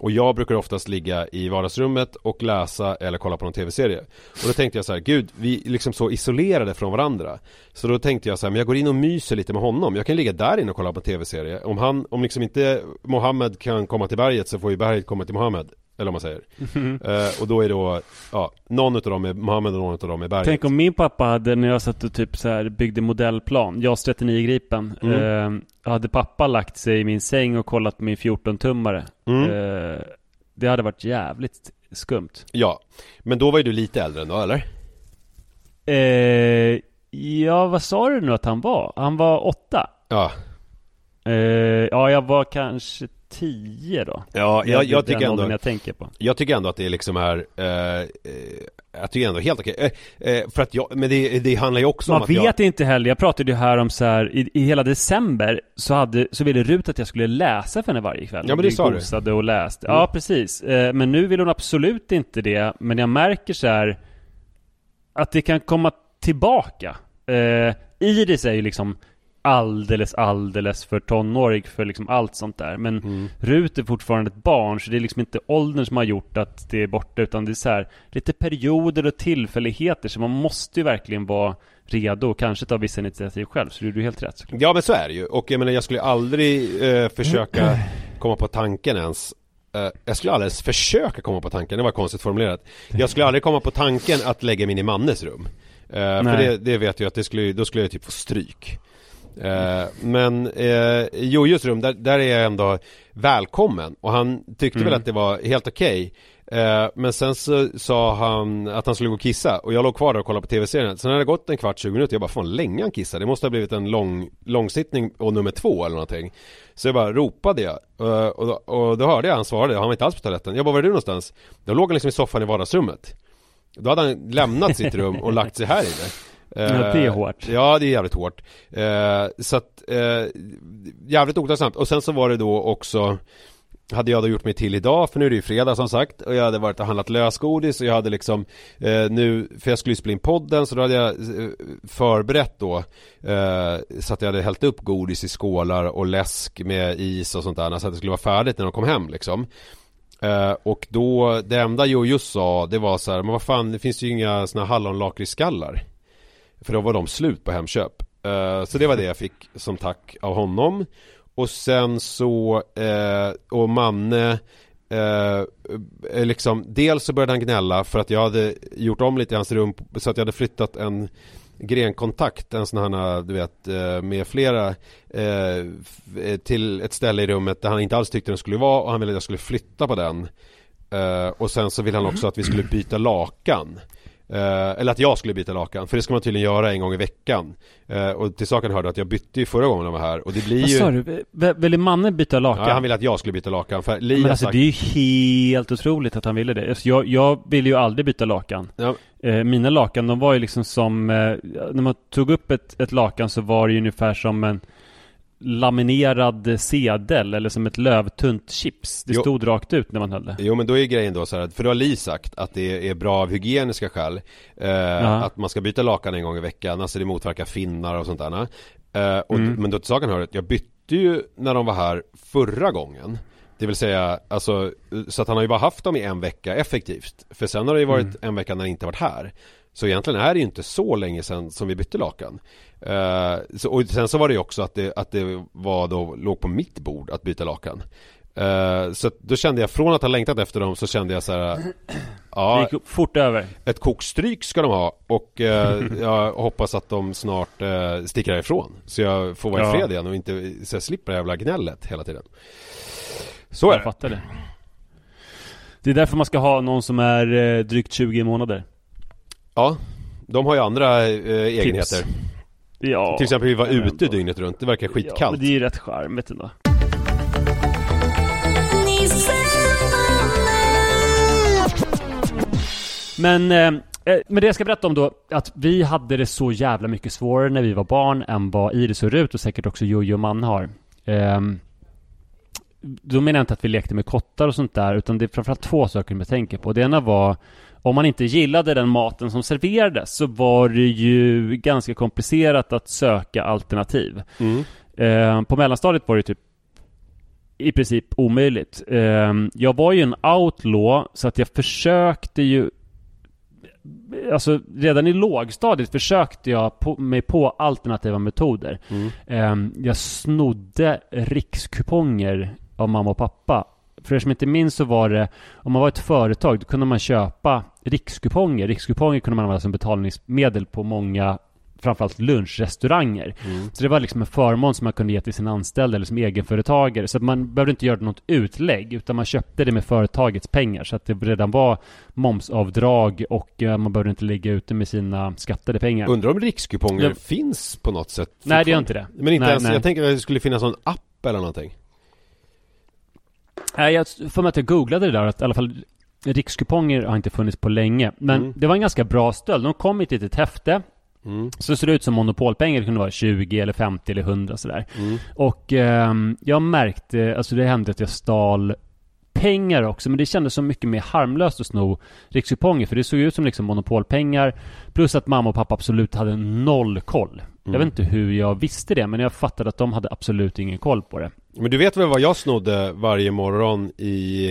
och jag brukar oftast ligga i vardagsrummet och läsa eller kolla på någon tv-serie. Och då tänkte jag så här, gud, vi är liksom så isolerade från varandra. Så då tänkte jag så här, men jag går in och myser lite med honom. Jag kan ligga där inne och kolla på en tv-serie. Om han, om liksom inte Mohammed kan komma till berget så får ju berget komma till Mohammed. Eller om man säger Eh, Och då är då, ja, någon utav dem är Mohammed och någon utav dem är berget Tänk om min pappa hade, när jag satt och typ så här byggde modellplan, JAS 39 Gripen Mm. eh, Hade pappa lagt sig i min säng och kollat på min 14-tummare Mm. eh, Det hade varit jävligt skumt Ja, men då var ju du lite äldre ändå, eller? Ja, vad sa du nu att han var? Han var åtta? Ja, ja, jag var kanske tio då? Ja jag, jag tycker ändå jag tänker på. Jag tycker ändå att det liksom är eh, Jag tycker ändå helt okej. Eh, eh, För att jag, men det, det handlar ju också om Man att jag vet inte heller, jag pratade ju här om så här i, i hela december så hade, så ville Rut att jag skulle läsa för henne varje kväll. Ja, men det sa du. gosade och läste, Mm. ja precis. Eh, Men nu vill hon absolut inte det, men jag märker så här Att det kan komma tillbaka. Eh, Iris är ju liksom alldeles, alldeles för tonårig för liksom allt sånt där. Men Mm. Rut är fortfarande ett barn, så det är liksom inte åldern som har gjort att det är borta Utan det är så här, lite perioder och tillfälligheter Så man måste ju verkligen vara redo och kanske ta vissa initiativ själv. Så du är helt rätt. Ja men så är det ju. Och jag menar jag skulle aldrig eh, försöka komma på tanken ens. Eh, Jag skulle aldrig ens försöka komma på tanken, det var konstigt formulerat. Jag skulle aldrig komma på tanken att lägga mig in i Mannes rum. Eh, För det, det vet jag att det skulle, då skulle jag typ få stryk eh, Men eh, Jojos rum, där, där är jag ändå välkommen. Och han tyckte väl Mm. att det var helt okej. Eh, Men sen så sa han att han skulle gå och kissa. Och jag låg kvar där och kollade på tv-serien. Sen hade det gått en kvart, 20 minuter, jag bara fan länge han kissar Det måste ha blivit en lång, långsittning och nummer två eller någonting. Så jag bara ropade jag. Eh, och, då, och då hörde jag han svarade, han var inte alls på toaletten. Jag bara var är du någonstans? Då låg han liksom i soffan i vardagsrummet. Då hade han lämnat sitt rum och lagt sig här inne Ja, det är hårt. Ja, det är jävligt hårt. Eh, Så att, eh, jävligt otacksamt. Och sen så var det då också hade jag då gjort mig till idag, för nu är det ju fredag som sagt och jag hade varit och handlat lösgodis och jag hade liksom eh, nu, för jag skulle ju spela in podden så då hade jag eh, förberett då eh, så att jag hade hällt upp godis i skålar och läsk med is och sånt där så att det skulle vara färdigt när de kom hem liksom. Eh, och då, det enda Jojo sa det var så här, men vad fan det finns ju inga såna hallonlakritsskallar för då var de slut på Hemköp Uh, Så det var det jag fick som tack av honom Och sen så, uh, och Manne eh, eh, liksom, dels så började han gnälla för att jag hade gjort om lite i hans rum så att jag hade flyttat en grenkontakt, en sån här, du vet, med flera eh, till ett ställe i rummet där han inte alls tyckte den skulle vara och han ville att jag skulle flytta på den. Eh, och sen så ville han också att vi skulle byta lakan. Eh, eller att jag skulle byta lakan, för det ska man tydligen göra en gång i veckan. Eh, och till saken hörde att jag bytte ju förra gången de var här och det blir Vad ju... sa du? V- Ville mannen byta lakan? Ja, han ville att jag skulle byta lakan för Li Men alltså sagt... det är ju helt otroligt att han ville det. Alltså, jag, jag ville ju aldrig byta lakan. Ja, Eh, mina lakan, de var ju liksom som, eh, när man tog upp ett, ett lakan så var det ju ungefär som en laminerad sedel eller som ett lövtunt chips. Det Jo. stod rakt ut när man höll det. Jo men då är grejen då så här, för då har Li sagt att det är bra av hygieniska skäl eh. Att man ska byta lakan en gång i veckan, alltså det motverkar finnar och sånt där eh, och, Mm. Men då till saken hör att jag bytte ju när de var här förra gången Det vill säga, alltså, så att han har ju bara haft dem i en vecka effektivt. För sen har det ju varit Mm. en vecka när han inte varit här. Så egentligen är det ju inte så länge sedan som vi bytte lakan. Eh, så, och sen så var det ju också att det, att det var då, låg på mitt bord att byta lakan. Eh, så då kände jag, från att ha längtat efter dem så kände jag så här. Det Ja, gick fort över. ett kokstryk ska de ha och eh, jag hoppas att de snart eh, sticker härifrån. Så jag får vara i Ja. fred igen och inte så jag slipper det jävla gnället hela tiden. Så är Jag det. fattar det. Det är därför man ska ha någon som är eh, drygt 20 månader. Ja, de har ju andra eh, egenheter. Ja. Till exempel vi var ute ändå. dygnet runt. Det verkar Ja, skitkallt. men det är ju rätt charmigt ändå. Men eh, eh, men det jag ska berätta om då, att vi hade det så jävla mycket svårare när vi var barn än vad Iris och Rut och säkert också Jojo och man har. Ehm, då menar jag inte att vi lekte med kottar och sånt där, utan det är framförallt två saker man tänker på. Det ena var, om man inte gillade den maten som serverades så var det ju ganska komplicerat att söka alternativ. Mm. Eh, på mellanstadiet var det typ i princip omöjligt. Eh, jag var ju en outlaw så att jag försökte ju Alltså redan i lågstadiet försökte jag på, mig på alternativa metoder. Mm. Eh, jag snodde rikskuponger av mamma och pappa. För er som inte minns så var det, om man var ett företag, då kunde man köpa rikskuponger. Rikskuponger kunde man använda som betalningsmedel på många framförallt lunchrestauranger. Mm. Så det var liksom en förmån som man kunde ge till sina anställda eller som egenföretagare. Så att man behövde inte göra något utlägg utan man köpte det med företagets pengar. Så att det redan var momsavdrag och eh, man behövde inte ligga ute med sina skattade pengar. Undrar om rikskuponger Ja. finns på något sätt Nej, det gör inte det. Men inte Nej, ens, nej. jag tänker att det skulle finnas någon app eller någonting Nej, jag får mig att jag googlade det där att i alla fall rikskuponger har inte funnits på länge. Men Mm. det var en ganska bra stöld. De kom i ett litet häfte. mm. Så det ser ut som monopolpengar. Det kunde vara 20 eller 50 eller 100 sådär. Mm. Och ehm, jag märkte, alltså det hände att jag stal pengar också, men det kändes så mycket mer harmlöst att sno rikskuponger, för det såg ut som liksom monopolpengar, plus att mamma och pappa absolut hade noll koll. Jag vet inte hur jag visste det, men jag fattade att de hade absolut ingen koll på det. Men du vet väl vad jag snodde varje morgon i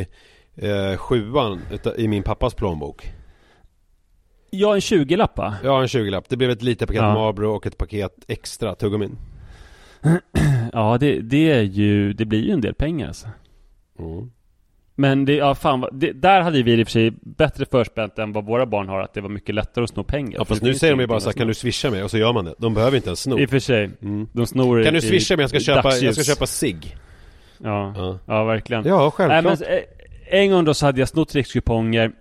eh, sjuan i min pappas plånbok? Ja, en 20-lapp va? Ja, en 20-lapp. Det blev ett litet paket Ja. Marlboro och ett paket extra tuggummin. Ja, det, det är ju, det blir ju en del pengar alltså. Mm. Men det, ja fan, det, där hade vi i och för sig bättre förspänt än vad våra barn har, att det var mycket lättare att sno pengar. Ja fast nu säger de ju bara så här, kan du swisha mig? Och så gör man det. De behöver inte ens sno. I och för sig. Mm. De snor Kan du swisha mig? Jag ska köpa, jag ska köpa cigg. Ja, Ja. ja verkligen. Ja, självklart. men, eh, en gång då så hade jag snott rikskuponger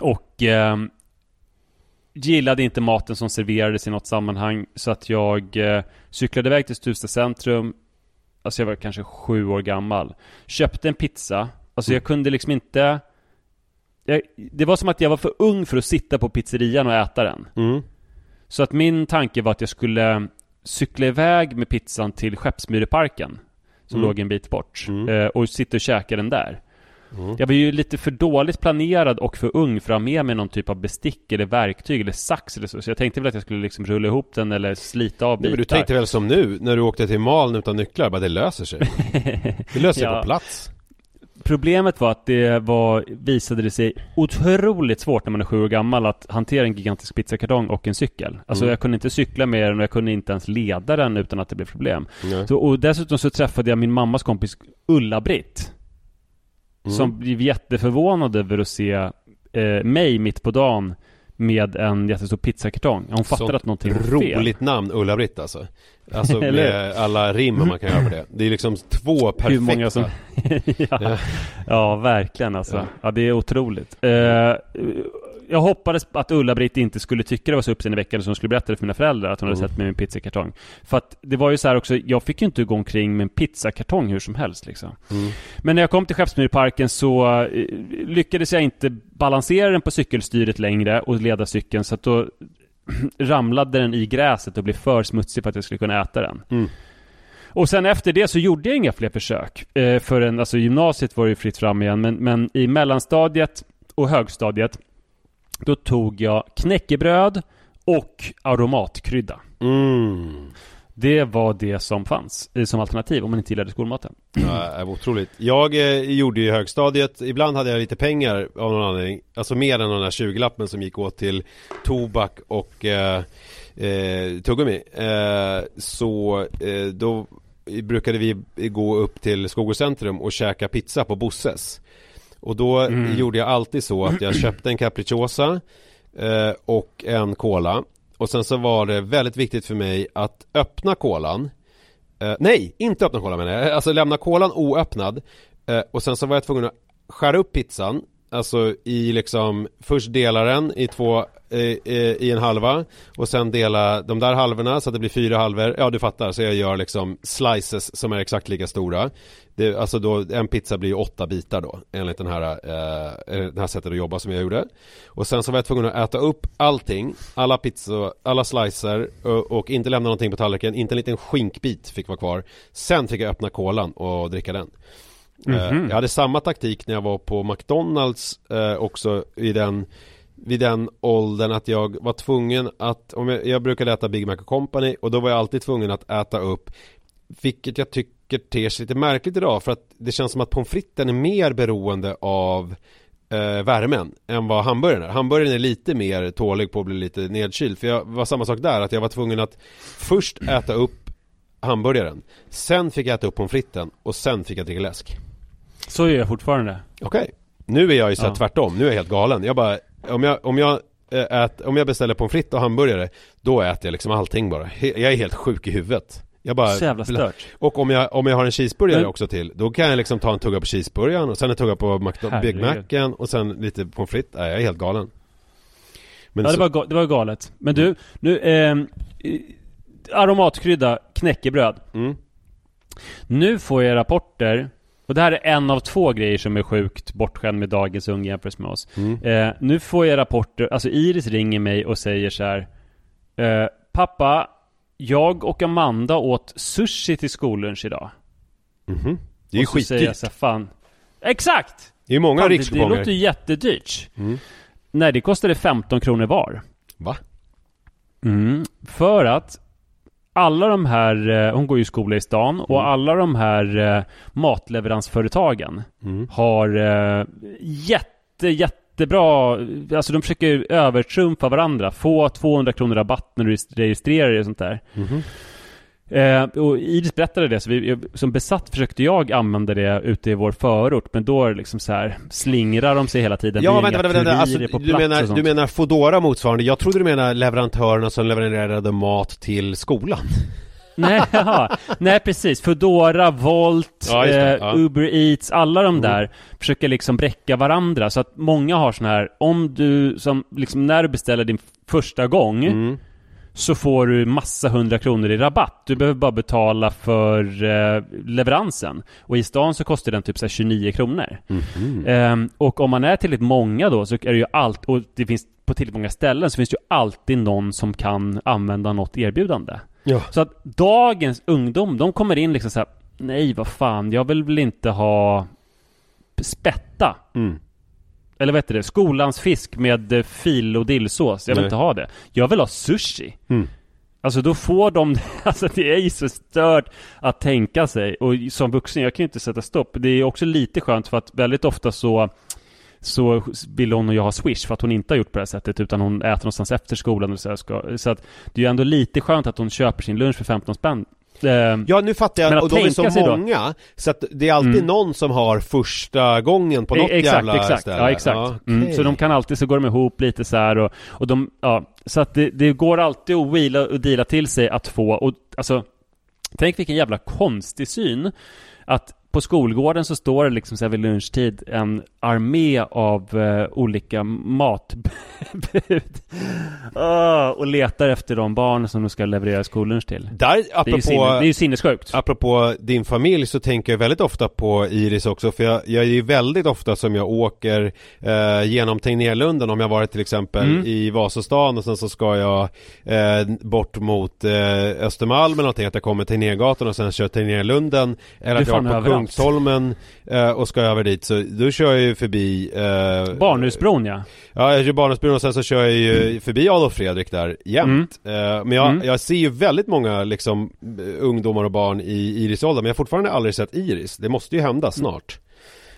och ehm, gillade inte maten som serverades i något sammanhang så att jag eh, cyklade iväg till Stuvsta centrum Alltså jag var kanske sju år gammal Köpte en pizza Alltså jag kunde liksom inte jag, Det var som att jag var för ung för att sitta på pizzerian och äta den Mm. Så att min tanke var att jag skulle cykla iväg med pizzan till Skeppsmyreparken Som Mm. låg en bit bort Mm. eh, Och sitta och käka den där Mm. jag var ju lite för dåligt planerad och för ung för att ha med mig någon typ av bestick eller verktyg eller sax eller så. Så jag tänkte väl att jag skulle liksom rulla ihop den eller slita av Nej, bitar. men du tänkte väl som nu, när du åkte till Maln utan nycklar, bara det löser sig. Det löser sig Ja. på plats. Problemet var att det var, visade det sig otroligt svårt när man är sju år gammal att hantera en gigantisk pizzakartong och en cykel. Alltså Mm. jag kunde inte cykla med den och jag kunde inte ens leda den utan att det blev problem. Så, och dessutom så träffade jag min mammas kompis Ulla-Britt. Mm. Som blev jätteförvånad över att se eh, mig mitt på dagen med en jättestor pizzakartong. Hon Sånt att någonting var fel. Roligt namn, Ulla-Britt alltså. Alltså med alla rim man kan göra på det. Det är liksom två perfekta. Hur många som... ja. ja, verkligen alltså. Ja. Ja, det är otroligt. Eh, jag hoppades att Ulla-Britt inte skulle tycka det var så uppseendeväckande som hon skulle berätta det för mina föräldrar att hon hade Mm. sett mig med en pizzakartong. För att det var ju så här också, jag fick ju inte gå omkring med en pizzakartong hur som helst liksom. Mm. Men när jag kom till Skeppsmyrparken så eh, lyckades jag inte balansera den på cykelstyret längre och leda cykeln så att då ramlade den i gräset och blev för smutsig för att jag skulle kunna äta den. Mm. Och sen efter det så gjorde jag inga fler försök. Eh, förrän, alltså gymnasiet var ju fritt fram igen, men, men i mellanstadiet och högstadiet då tog jag knäckebröd och aromatkrydda. Mm. Det var det som fanns eh, som alternativ om man inte gillade skolmaten. Ja, otroligt. Jag eh, gjorde ju högstadiet, ibland hade jag lite pengar av någon anledning Alltså mer än den där 20-lappen som gick åt till tobak och eh, eh, tuggummi eh, Så eh, då brukade vi gå upp till Skogås och käka pizza på Bosses Och då Mm. gjorde jag alltid så att jag köpte en capricciosa eh, och en cola Och sen så var det väldigt viktigt för mig att öppna kolan Eh, nej, inte öppna kolan menar jag. Alltså lämna kolan oöppnad. Eh, och sen så var jag tvungen att skära upp pizzan. Alltså i liksom, först dela den i två, eh, eh, i en halva. Och sen dela de där halvorna så att det blir fyra halvor. Ja, du fattar. Så jag gör liksom slices som är exakt lika stora. Det, alltså då, en pizza blir ju åtta bitar då. Enligt den här, eh, det här sättet att jobba som jag gjorde. Och sen så var jag tvungen att äta upp allting. Alla pizzor, alla slicer. Och, och inte lämna någonting på tallriken. Inte en liten skinkbit fick vara kvar. Sen fick jag öppna kolan och dricka den. Eh, Jag hade samma taktik när jag var på McDonalds eh, också i den vid den åldern att jag var tvungen att, om jag, jag brukade äta Big Mac Company och då var jag alltid tvungen att äta upp Vilket jag tycker ter sig lite märkligt idag för att det känns som att pommes fritesen är mer beroende av eh, värmen än vad hamburgaren är. Hamburgaren är lite mer tålig på att bli lite nedkyld för jag var samma sak där att jag var tvungen att först äta upp hamburgaren Sen fick jag äta upp pommes fritesen och sen fick jag dricka läsk Så gör jag fortfarande. Okej. Nu är jag ju så Ja. tvärtom, nu är jag helt galen. Jag bara, om jag, om jag, eh, ät, om jag beställer pommes frites och hamburgare, då äter jag liksom allting bara. Jag är helt sjuk i huvudet. Jag bara, Så jävla stört. Och om jag, om jag har en cheeseburgare Men- också till, då kan jag liksom ta en tugga på cheeseburgaren och sen en tugga på McDo- Big. Macen och sen lite pommes frites. Nej, jag är helt galen. Men Ja, det så, var, ga- det var galet. Men du, nu, eh, aromatkrydda knäckebröd. Mm. Nu får jag rapporter, och det här är en av två grejer som är sjukt bortskämd med dagens unga jämfört med oss. Mm. Eh, nu får jag rapporter, alltså Iris ringer mig och säger så här. Eh, Pappa, jag och Amanda åt sushi till skollunch idag. Mhm. Det är ju skitdyrt. så här, fan. Exakt! Det är många Fan, det, det låter ju jättedyrt. Mm. Nej, det kostade 15 kronor var. Va? Mm, för att alla de här, eh, hon går ju i skola i stan och Mm. alla de här eh, matleveransföretagen Mm. har eh, jätte, jättebra, alltså de försöker övertrumfa varandra. Få 200 kronor rabatt när du registrerar dig och sånt där. Mhm. Eh, och Iris berättade det, så vi, som besatt försökte jag använda det ute i vår förort. Men då är det liksom så här, slingrar de sig hela tiden. Ja vänta, vänta, vänta. Alltså, du, menar, du menar Foodora motsvarande? Jag trodde du menar leverantörerna som levererade mat till skolan. Nej, jaha. Nej precis. Foodora, Volt, Ja, det. eh, Ja. Mm. Uber Eats, alla de där försöker liksom bräcka varandra. Så att många har sån här, om du, som liksom när du beställer din första gång Mm. Så får du massa hundra kronor i rabatt. Du behöver bara betala för eh, leveransen. Och i stan så kostar den typ så här 29 kronor. Mhm. Ehm, och om man är tillräckligt många då så är det ju allt, och det finns på tillräckligt många ställen så finns det ju alltid någon som kan använda något erbjudande. Ja. Så att dagens ungdom, de kommer in liksom så här, nej vad fan, jag vill väl inte ha spätta. Mm. Eller vad heter det? Skolans fisk med eh, fil och dillsås. Jag vill Nej. inte ha det. Jag vill ha sushi. Mm. Alltså då får de, alltså det är ju så stört att tänka sig. Och som vuxen, jag kan ju inte sätta stopp. Det är också lite skönt för att väldigt ofta så så vill hon och jag ha swish för att hon inte har gjort på det här sättet utan hon äter någonstans efter skolan och så, här ska, så att det är ju ändå lite skönt att hon köper sin lunch för 15 spänn. Ehm, Ja nu fattar jag, och de är så sig då- många Så att det är alltid Mm. någon som har första gången på något E- exakt, jävla exakt. ställe Ja, exakt. Ja, mm, så de kan alltid, så går de ihop lite så här och, och de, ja, så att det, det går alltid att wheela och deala till sig att få, och alltså, tänk vilken jävla konstig syn att på skolgården så står det liksom så här vid lunchtid en armé av eh, olika matbud Ah, och letar efter de barn som de ska leverera skollunch till. Där, Det är ju, apropå, sinne, det är ju sinnessjukt. apropå din familj så tänker jag väldigt ofta på Iris också För jag, jag är ju väldigt ofta som jag åker eh, genom Tegnérlunden Om jag varit till exempel Mm. i Vasastan och sen så ska jag eh, bort mot eh, Östermalm eller någonting Att jag kommer till Tegnérgatan och sen kör Tegnérlunden Eller att jag på överallt. Kungsholmen eh, och ska över dit så då kör jag ju förbi eh, Barnhusbron ja. Ja, jag kör Barnhusbron och sen så kör jag ju förbi Adolf Fredrik där jämt eh, Men jag, Mm. jag ser ju väldigt många liksom ungdomar och barn i Iris-åldern Men jag har fortfarande aldrig sett Iris Det måste ju hända snart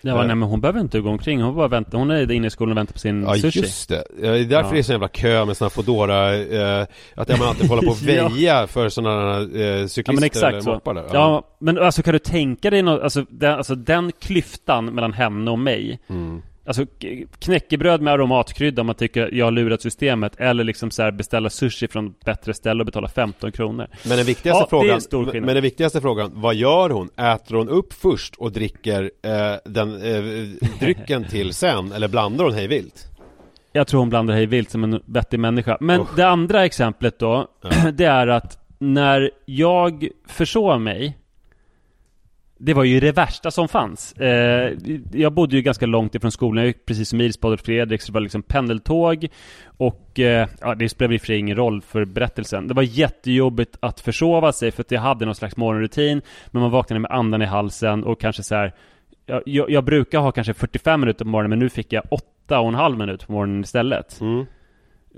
Ja, Eh. nej men hon behöver inte gå omkring, hon bara väntar, hon är inne i skolan och väntar på sin Ja sushi. just det, Ja, det är därför Ja. det är så jävla kö med såna Foodora eh, Att man alltid får hålla på och Ja. väja för sådana eh, cyklister Ja men exakt eller så. moppar där Ja. men alltså kan du tänka dig något, alltså den, alltså den klyftan mellan henne och mig Mm. Alltså knäckebröd med aromatkrydda om man tycker jag har lurat systemet Eller liksom så beställa sushi från bättre ställe och betala 15 kronor Men den viktigaste Ja, frågan, men den viktigaste frågan, vad gör hon? Äter hon upp först och dricker eh, den eh, drycken till sen? Eller blandar hon hej vilt? Jag tror hon blandar hej vilt som en vettig människa Men Usch. det andra exemplet då Det är att när jag försov mig det var ju det värsta som fanns. Eh, Jag bodde ju ganska långt ifrån skolan. Jag gick precis som Iris på Adolf Fredrik Så det var liksom pendeltåg Och eh, ja, det spelade i och för sig ingen roll för berättelsen. Det var jättejobbigt att försova sig För att jag hade någon slags morgonrutin Men man vaknade med andan i halsen och kanske så här jag, jag, jag brukar ha kanske 45 minuter på morgonen Men nu fick jag 8 och en halv minut på morgonen istället. Mm.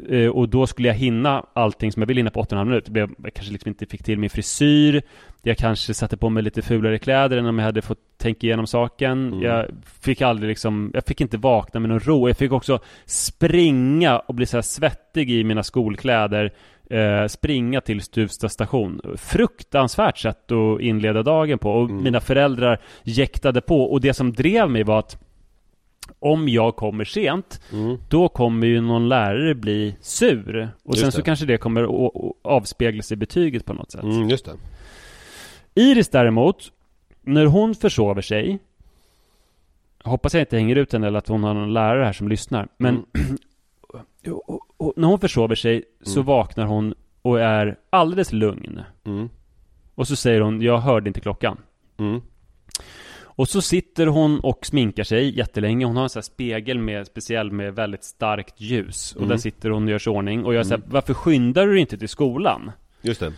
Eh, Och då skulle jag hinna allting som jag ville hinna på 8,5 minuter. Jag kanske liksom inte fick till min frisyr. Jag kanske satte på mig lite fulare kläder än om jag hade fått tänka igenom saken. Mm. Jag fick aldrig liksom, jag fick inte vakna med någon ro. Jag fick också springa och bli så här svettig i mina skolkläder. Eh, springa till Stuvsta station. Fruktansvärt sätt att inleda dagen på. Och Mm. mina föräldrar jäktade på. Och det som drev mig var att om jag kommer sent Mm. då kommer ju någon lärare bli sur. Och Just sen så det. kanske det kommer att att avspeglas i betyget på något sätt. Mm, just det Iris däremot, när hon försover sig Hoppas jag inte hänger ut henne eller att hon har någon lärare här som lyssnar. Men och, och, och, när hon försover sig så Mm. vaknar hon och är alldeles lugn. mm. Och så säger hon, jag hörde inte klockan. Mm. Och så sitter hon och sminkar sig jättelänge. Hon har en sån här spegel med, speciell med väldigt starkt ljus. Och Mm. där sitter hon och gör sig ordning. Och jag säger, varför skyndar du inte till skolan? Just det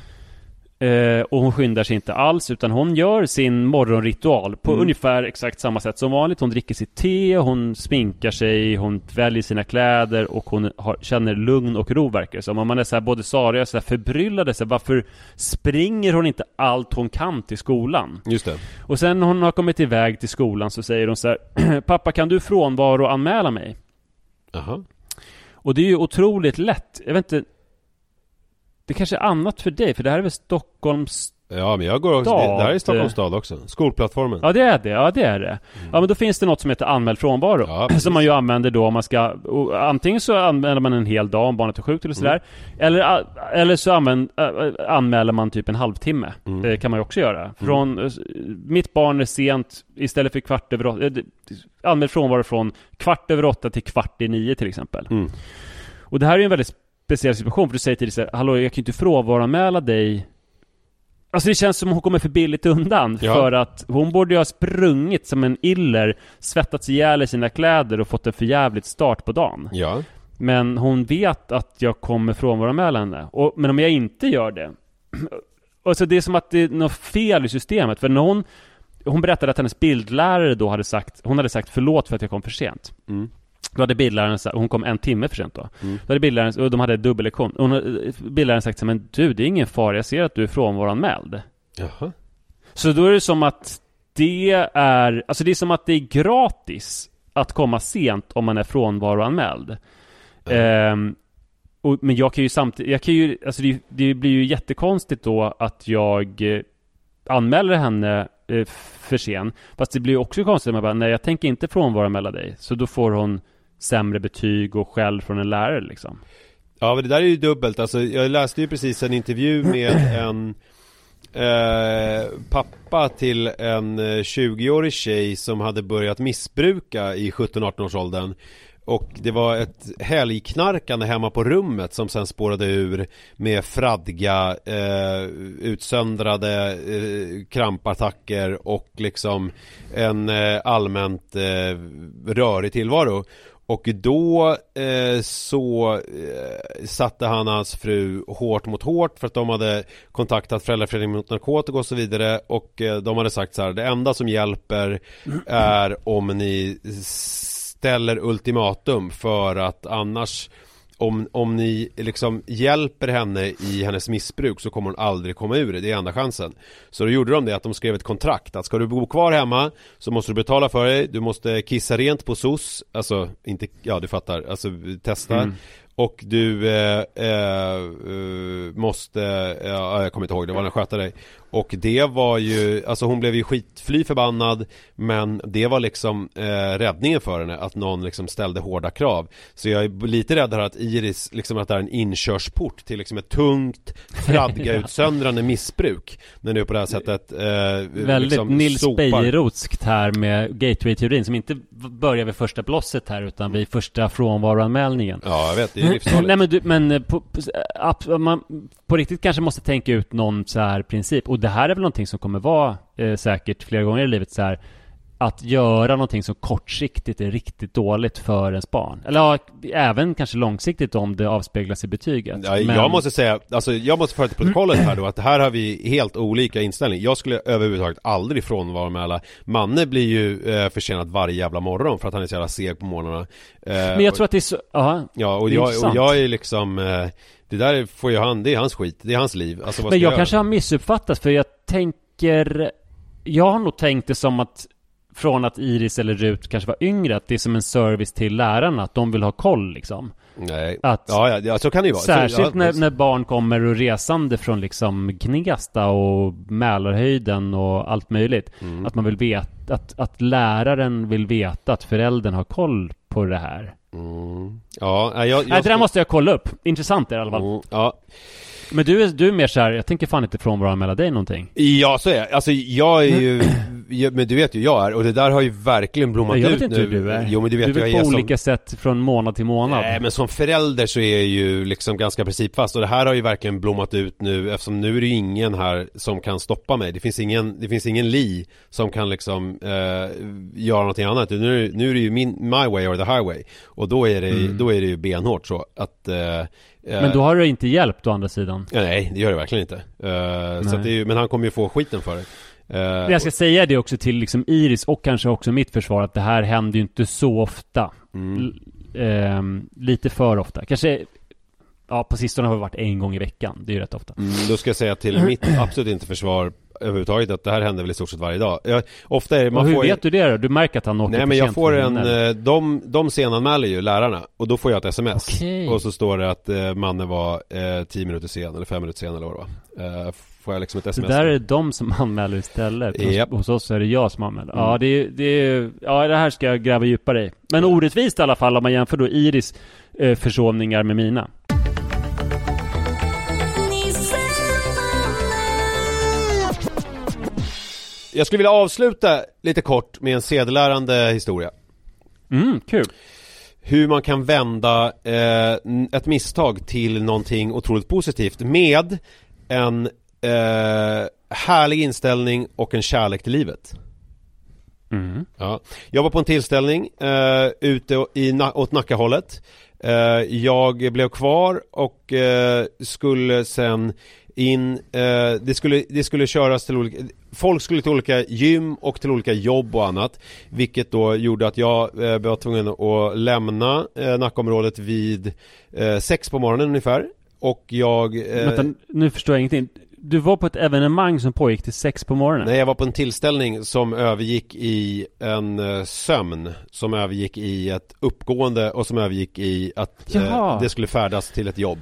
och hon skyndar sig inte alls, utan hon gör sin morgonritual på Mm. ungefär exakt samma sätt som vanligt. Hon dricker sitt te, hon sminkar sig, hon väljer sina kläder och hon har, känner lugn och ro verkar det som. Och man är så här, både Sara och så här förbryllade, så här, varför springer hon inte allt hon kan till skolan? Just det Och sen när hon har kommit iväg till skolan så säger hon så här Pappa kan du frånvaro anmäla mig? Jaha Och det är ju otroligt lätt, jag vet inte Det kanske är annat för dig, för det här är väl Stockholms Ja men jag går också, det, det här är Stockholms stad också. Skolplattformen. Ja det är det, ja det är det. Ja men då finns det något som heter anmäld frånvaro Ja. Som man ju använder då om man ska Antingen så anmäler man en hel dag om barnet är sjukt eller sådär eller, eller så använd, anmäler man typ en halvtimme. Mm. Det kan man ju också göra. Från, eh, mitt barn är sent Istället för kvart över åtta eh, Anmäld frånvaro från kvart över åtta till kvart i nio till exempel. Mm. Och det här är ju en väldigt speciell situation för du säger till dig så här, Hallå jag kan ju inte frånvaroanmäla dig. Alltså det känns som hon kommer för billigt undan Ja. För att hon borde ju ha sprungit som en iller Svettats ihjäl i sina kläder och fått en förjävligt start på dagen. Ja. Men hon vet att jag kommer frånvaroanmäla henne. Och, Men om jag inte gör det Alltså det är som att det är något fel i systemet För när hon Hon berättade att hennes bildlärare då hade sagt Hon hade sagt förlåt för att jag kom för sent. Mm. Då hade bildläraren sagt, hon kom en timme för sent då Mm. Då hade bildläraren, och de hade dubbellektion Hon Bildläraren sagt så men du det är ingen fara, jag ser att du är frånvaroanmäld Jaha Så då är det som att det är, alltså det är som att det är gratis att komma sent om man är frånvaroanmäld. Ehm, och, men jag kan ju samtidigt, jag kan ju, alltså det, det blir ju jättekonstigt då att jag eh, anmäler henne eh, för sen. Fast det blir också konstigt om jag bara, nej jag tänker inte frånvaroanmäla dig. Så då får hon sämre betyg och skäll från en lärare liksom. Ja men det där är ju dubbelt, alltså jag läste ju precis en intervju med en eh, pappa till en eh, 20-årig tjej som hade börjat missbruka i 17-18 års åldern och det var ett helgknarkande hemma på rummet som sen spårade ur med fradga, eh, utsöndrade eh, krampattacker och liksom en eh, allmänt eh, rörig tillvaro. Och då eh, så eh, satte han och hans fru hårt mot hårt för att de hade kontaktat Föräldraföreningen mot narkotika och så vidare. Och eh, de hade sagt så här, det enda som hjälper är om ni ställer ultimatum för att annars om, om ni liksom hjälper henne i hennes missbruk så kommer hon aldrig komma ur det, det är enda chansen. Så då gjorde de det att de skrev ett kontrakt. Att ska du bo kvar hemma så måste du betala för dig, du måste kissa rent på SOS. Alltså, inte, ja du fattar, alltså testa. Mm. Och du eh, eh, eh, måste, ja, jag kommer inte ihåg, det var en sköta dig. Och det var ju, alltså hon blev ju skitfly förbannad Men det var liksom eh, räddningen för henne Att någon liksom ställde hårda krav. Så jag är lite rädd här att Iris, liksom att det är en inkörsport till liksom ett tungt Fradga-utsöndrande missbruk. När du på det här sättet eh, Väldigt liksom Nils Bejerotskt här med gateway-teorin som inte börjar vid första blosset här utan vid första frånvaroanmälningen. Ja, jag vet, livsfarligt Nej men, du, men eh, på, på, man på riktigt kanske måste tänka ut någon så här princip. Och det här är väl någonting som kommer vara eh, säkert flera gånger i livet så här. Att göra någonting som kortsiktigt är riktigt dåligt för ens barn. Eller ja, även kanske långsiktigt om det avspeglas i betyget. Ja, Men- Jag måste säga, alltså jag måste föra till protokollet här då att här har vi helt olika inställning Jag skulle överhuvudtaget aldrig frånvaroanmäla Manne blir ju eh, försenad varje jävla morgon för att han är så jävla seg på morgnarna eh, Men jag tror att det är så, ja. Ja, och jag, och jag är liksom eh, Det där får ju han, det är hans skit, det är hans liv alltså, vad Men jag göra? kanske har missuppfattat för jag tänker Jag har nog tänkt det som att Från att Iris eller Rut kanske var yngre Att det är som en service till lärarna Att de vill ha koll liksom. Nej, Att ja, ja, så kan det ju vara. Särskilt så, ja, när, när barn kommer och resande från liksom Gnesta och Mälarhöjden och allt möjligt. Mm. Att man vill veta att, att läraren vill veta att föräldern har koll på det här. Mm. Ja, jag, jag, Nej det där måste jag kolla upp. Intressant är det i alla fall. Mm, Ja, Men du är, du är mer så här, jag tänker fan inte frånvaroanmäla dig någonting Ja, så är jag. Alltså jag är ju, jag, men du vet ju jag är och det där har ju verkligen blommat Jag ut vet inte nu. hur du är. Jo men du vet du är jag är på som... olika sätt från månad till månad. Nej men som förälder så är jag ju liksom ganska principfast och det här har ju verkligen blommat ut nu eftersom nu är det ju ingen här som kan stoppa mig. Det finns ingen, det finns ingen Li som kan liksom eh, göra någonting annat. Nu, är nu är det ju min, my way or the highway. Och då är det, då är det ju benhårt så att eh, Men då har det inte hjälpt å andra sidan. ja, Nej, det gör det verkligen inte. Eh, så det är men han kommer ju få skiten för det. Eh, Men jag ska säga det också till liksom Iris och kanske också mitt försvar att det här händer ju inte så ofta. Mm. Ehm, lite för ofta. Kanske, ja på sistone har det varit en gång i veckan. Det är ju rätt ofta. Mm, då ska jag säga till mitt absolut inte försvar överhuvudtaget att det här händer väl i stort sett varje dag. Jag, ofta är det, man och hur får ju- vet du det då? Du märker att han åker Nej men jag får en, eh, de, de senanmäler ju lärarna och då får jag ett sms Okej. Och så står det att eh, mannen var eh, 10 minuter sen eller 5 minuter sen eller vad det var eh, Får jag liksom ett Så sms där är det de som anmäler istället. Hos, Japp. hos oss är det jag som anmäler. Ja, det är, det är, ja, det här ska jag gräva djupare i. Men orättvist i alla fall om man jämför då Iris eh, försovningar med mina. Jag skulle vilja avsluta lite kort med en sedelärande historia Mm, kul. Hur man kan vända eh, ett misstag till någonting otroligt positivt med en eh, härlig inställning och en kärlek till livet Mm. Ja. Jag var på en tillställning eh, ute i, Na- åt Nackahållet eh, Jag blev kvar och eh, skulle sen in, eh, det, skulle, det skulle köras till olika Folk skulle till olika gym och till olika jobb och annat Vilket då gjorde att jag eh, var tvungen att lämna eh, Nackaområdet vid eh, sex på morgonen ungefär Och jag eh, Vänta, nu förstår jag ingenting. Du var på ett evenemang som pågick till sex på morgonen? Nej, jag var på en tillställning som övergick i en eh, sömn Som övergick i ett uppgående och som övergick i att eh, det skulle färdas till ett jobb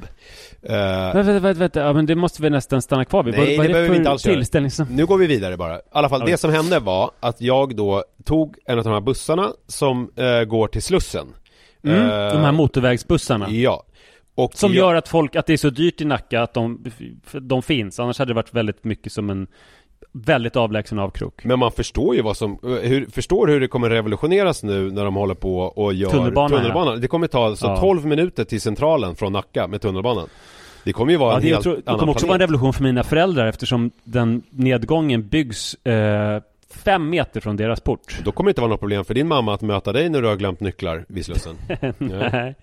Eh, Vänta, vänta, vänta. Ja, men det måste vi nästan stanna kvar vid. Nej, vad, det det behöver vi inte alls tillställning som... Nu går vi vidare bara. I alla fall, Okej. det som hände var att jag då tog en av de här bussarna som eh, går till Slussen Mm, Eh, de här motorvägsbussarna. Ja och Som jag, gör att folk, att det är så dyrt i Nacka att de, de finns. Annars hade det varit väldigt mycket som en väldigt avlägsen avkrok. Men man förstår ju vad som, hur, förstår hur det kommer revolutioneras nu när de håller på och gör Tunnelbanan, ja. tunnelbanan. Det kommer ta alltså Ja. 12 minuter till centralen från Nacka med tunnelbanan Det kommer ju vara Ja, en det, helt tror, det kommer också vara en planet. revolution för mina föräldrar eftersom den nedgången byggs eh, fem meter från deras port. Då kommer det inte vara något problem för din mamma att möta dig när du har glömt nycklar vid Slussen. Nej.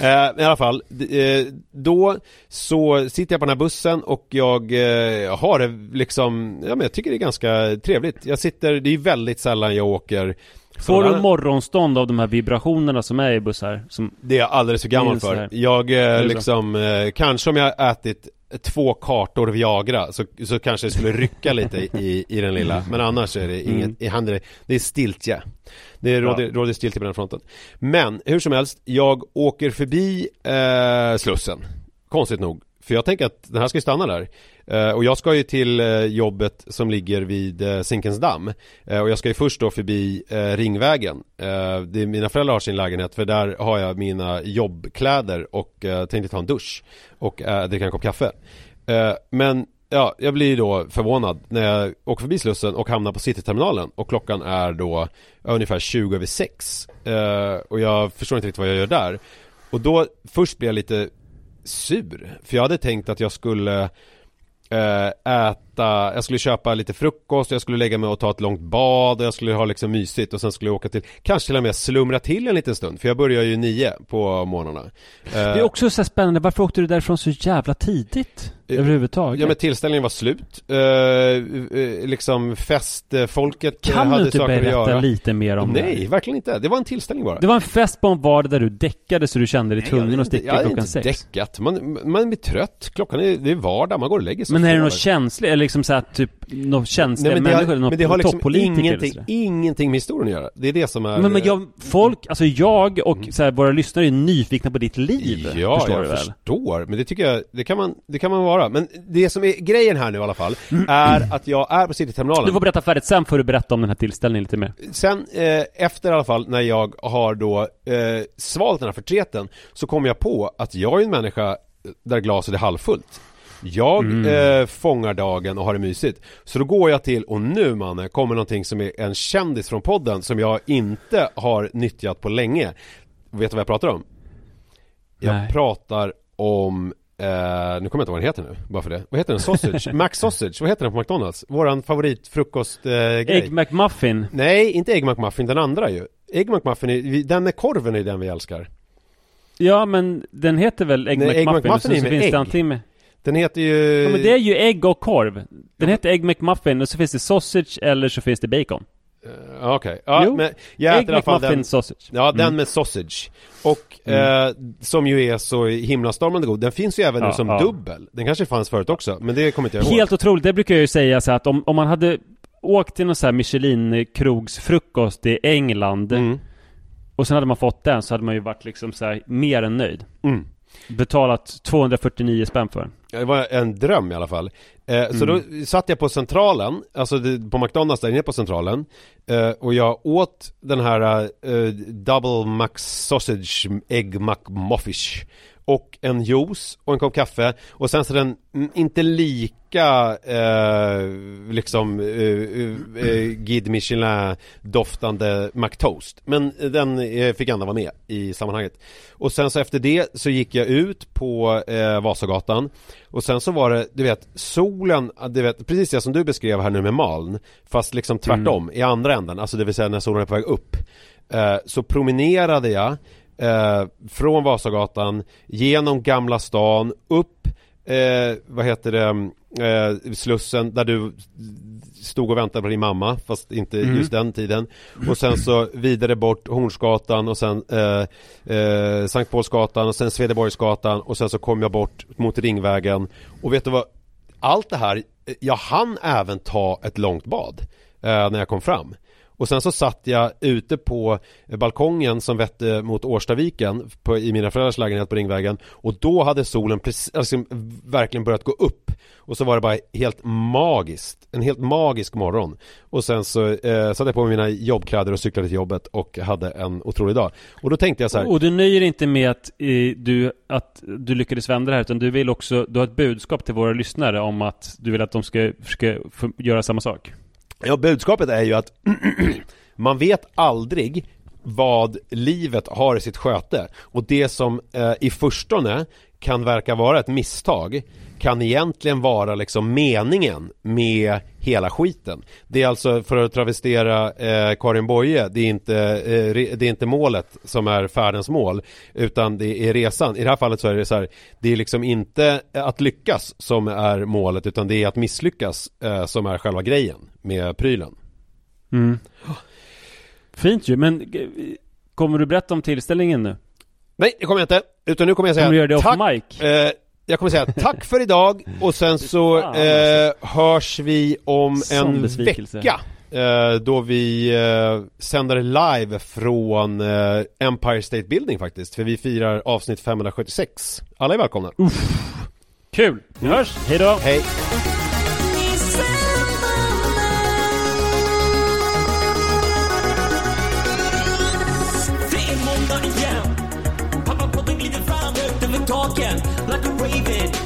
Eh, I alla fall, eh, då så sitter jag på den här bussen och jag eh, har det liksom, ja men jag tycker det är ganska trevligt. Jag sitter, det är väldigt sällan jag åker Får du morgonstånd av de här vibrationerna som är i bussar? Som, Det är jag alldeles för gammal för. Jag liksom, kanske om jag har ätit två kartor Viagra så, så kanske det skulle rycka lite i, i den lilla. Men annars är det inget, Mm. i handen, det är stiltje Det råder, råder stiltje på den fronten. Men hur som helst, jag åker förbi eh, Slussen. Konstigt nog. För jag tänker att den här ska stanna där Eh, och jag ska ju till eh, jobbet som ligger vid eh, Zinkensdamm eh, Och jag ska ju först då förbi Ringvägen. Det är Mina föräldrar har sin lägenhet för där har jag mina jobbkläder och tänkte ta en dusch Och dricka en kopp kaffe. Men Ja, jag blir då förvånad när jag åker förbi Slussen och hamnar på Cityterminalen och klockan är då ungefär 20 över 6 eh, Och jag förstår inte riktigt vad jag gör där. Och då, först blir jag lite sur För jag hade tänkt att jag skulle äta, jag skulle köpa lite frukost, jag skulle lägga mig och ta ett långt bad och jag skulle ha liksom mysigt och sen skulle jag åka till, kanske till och med slumra till en liten stund för jag börjar ju nio på morgnarna. Eh, det är också så spännande, varför åkte du därifrån så jävla tidigt? Eh, överhuvudtaget? Ja men tillställningen var slut, eh, eh, liksom festfolket kan hade du inte saker att berätta göra. lite mer om Nej, det? verkligen inte. Det var en tillställning bara. Det var en fest på en vardag där du däckade så du kände dig tvungen att sticka jag hade klockan inte sex. däckat. Man, man blir trött. Klockan är, det är vardag, man går och lägger sig. Men är det något känsligt, eller liksom såhär typ, något känsliga Nej, men människor, har, något men det har liksom ingenting, ingenting med historien att göra. Det är det som är... Men, men jag, folk, alltså jag och så här, våra lyssnare är nyfikna på ditt liv. Mm. Ja, förstår jag du förstår. Men det tycker jag, det kan, man, det kan man vara. Men det som är grejen här nu i alla fall, är att jag är på Cityterminalen. Du får berätta färdigt, sen får du berätta om den här tillställningen lite mer. Sen eh, efter i alla fall när jag har då eh, svalt den här förtreten så kommer jag på att jag är en människa där glaset är halvfullt. Jag eh, fångar dagen och har det mysigt. Så då går jag till, och nu manne, kommer någonting som är en kändis från podden som jag inte har nyttjat på länge. Vet du vad jag pratar om? Jag Nej. pratar om Eh, nu kommer jag inte ihåg vad den heter nu, bara för det. Vad heter den? Sausage? Mac Sausage, vad heter den på McDonalds? Våran favoritfrukostgrej. Eh, Ägg McMuffin. Nej, inte Egg McMuffin, den andra ju. Egg McMuffin, är, den med korven är den vi älskar. Ja men den heter väl Ägg Nej, Egg McMuffin, McMuffin och är så, så finns ägg. det antingen. Den heter ju... Ja men det är ju ägg och korv. Den heter Ägg McMuffin och så finns det sausage eller så finns det bacon. Ja, Okej, ja, Jo. men jag äter i alla fall den... sausage. Ja, den Mm. med sausage. Och eh, som ju är så himlastormande god. Den finns ju även nu Ja, som ja. dubbel. Den kanske fanns förut också, men det kommer inte jag ihåg. Helt otroligt, det brukar jag ju säga så att om, om man hade åkt till någon så här Michelin-krogsfrukost i England Mm. och sen hade man fått den så hade man ju varit liksom så här mer än nöjd. Mm. Betalat 249 spänn för. Det var en dröm i alla fall. Eh, Så Mm. då satt jag på centralen, alltså på McDonalds där inne på centralen. Eh, och jag åt den här eh, Double Max Sausage Egg McMuffish. Och en juice och en kopp kaffe. Och sen så den mm, inte lika eh, liksom eh, eh, Guide Michelin doftande McToast. Men den eh, fick ändå vara med i sammanhanget. Och sen så efter det så gick jag ut på eh, Vasagatan och sen så var det, du vet, solen, du vet, precis det som du beskrev här nu med moln Fast liksom tvärtom, i andra änden, alltså det vill säga när solen är på väg upp eh, Så promenerade jag eh, från Vasagatan genom Gamla stan, upp, eh, vad heter det, eh, Slussen där du stod och väntade på din mamma fast inte just den tiden. Och sen så vidare bort Hornsgatan och sen eh, eh, Sankt Paulsgatan och sen Swedeborgsgatan och sen så kom jag bort mot Ringvägen. Och vet du vad allt det här jag hann även ta ett långt bad eh, när jag kom fram och sen så satt jag ute på balkongen som vette mot Årstaviken på, i mina föräldrars lägenhet på Ringvägen. Och då hade solen precis, alltså, verkligen börjat gå upp. Och så var det bara helt magiskt, en helt magisk morgon. Och sen så eh, satte jag på mig mina jobbkläder och cyklade till jobbet och hade en otrolig dag. Och då tänkte jag så här, Och du nöjer dig inte med att, eh, du, att du lyckades vända det här utan du vill också, du har ett budskap till våra lyssnare om att du vill att de ska försöka göra samma sak. Ja, budskapet är ju att man vet aldrig vad livet har i sitt sköte. Och det som eh, i förstone kan verka vara ett misstag kan egentligen vara liksom meningen med hela skiten. Det är alltså, för att travestera eh, Karin Boye, det är, inte, eh, re, det är inte målet som är färdens mål, utan det är resan. I det här fallet så är det så här, det är liksom inte att lyckas som är målet, utan det är att misslyckas eh, som är själva grejen med prylen. Mm. Fint ju, men eh, kommer du berätta om tillställningen nu? Nej, det kommer jag inte. Utan nu kommer jag säga Kommer du göra det off tack, mic? eh, Jag kommer säga tack för idag och sen så eh, hörs vi om Sån en besvikelse. vecka. Eh, då vi eh, sänder live från eh, Empire State Building faktiskt. För vi firar avsnitt 576. Alla är välkomna. Kul! Vi hörs, hejdå! Hej! Like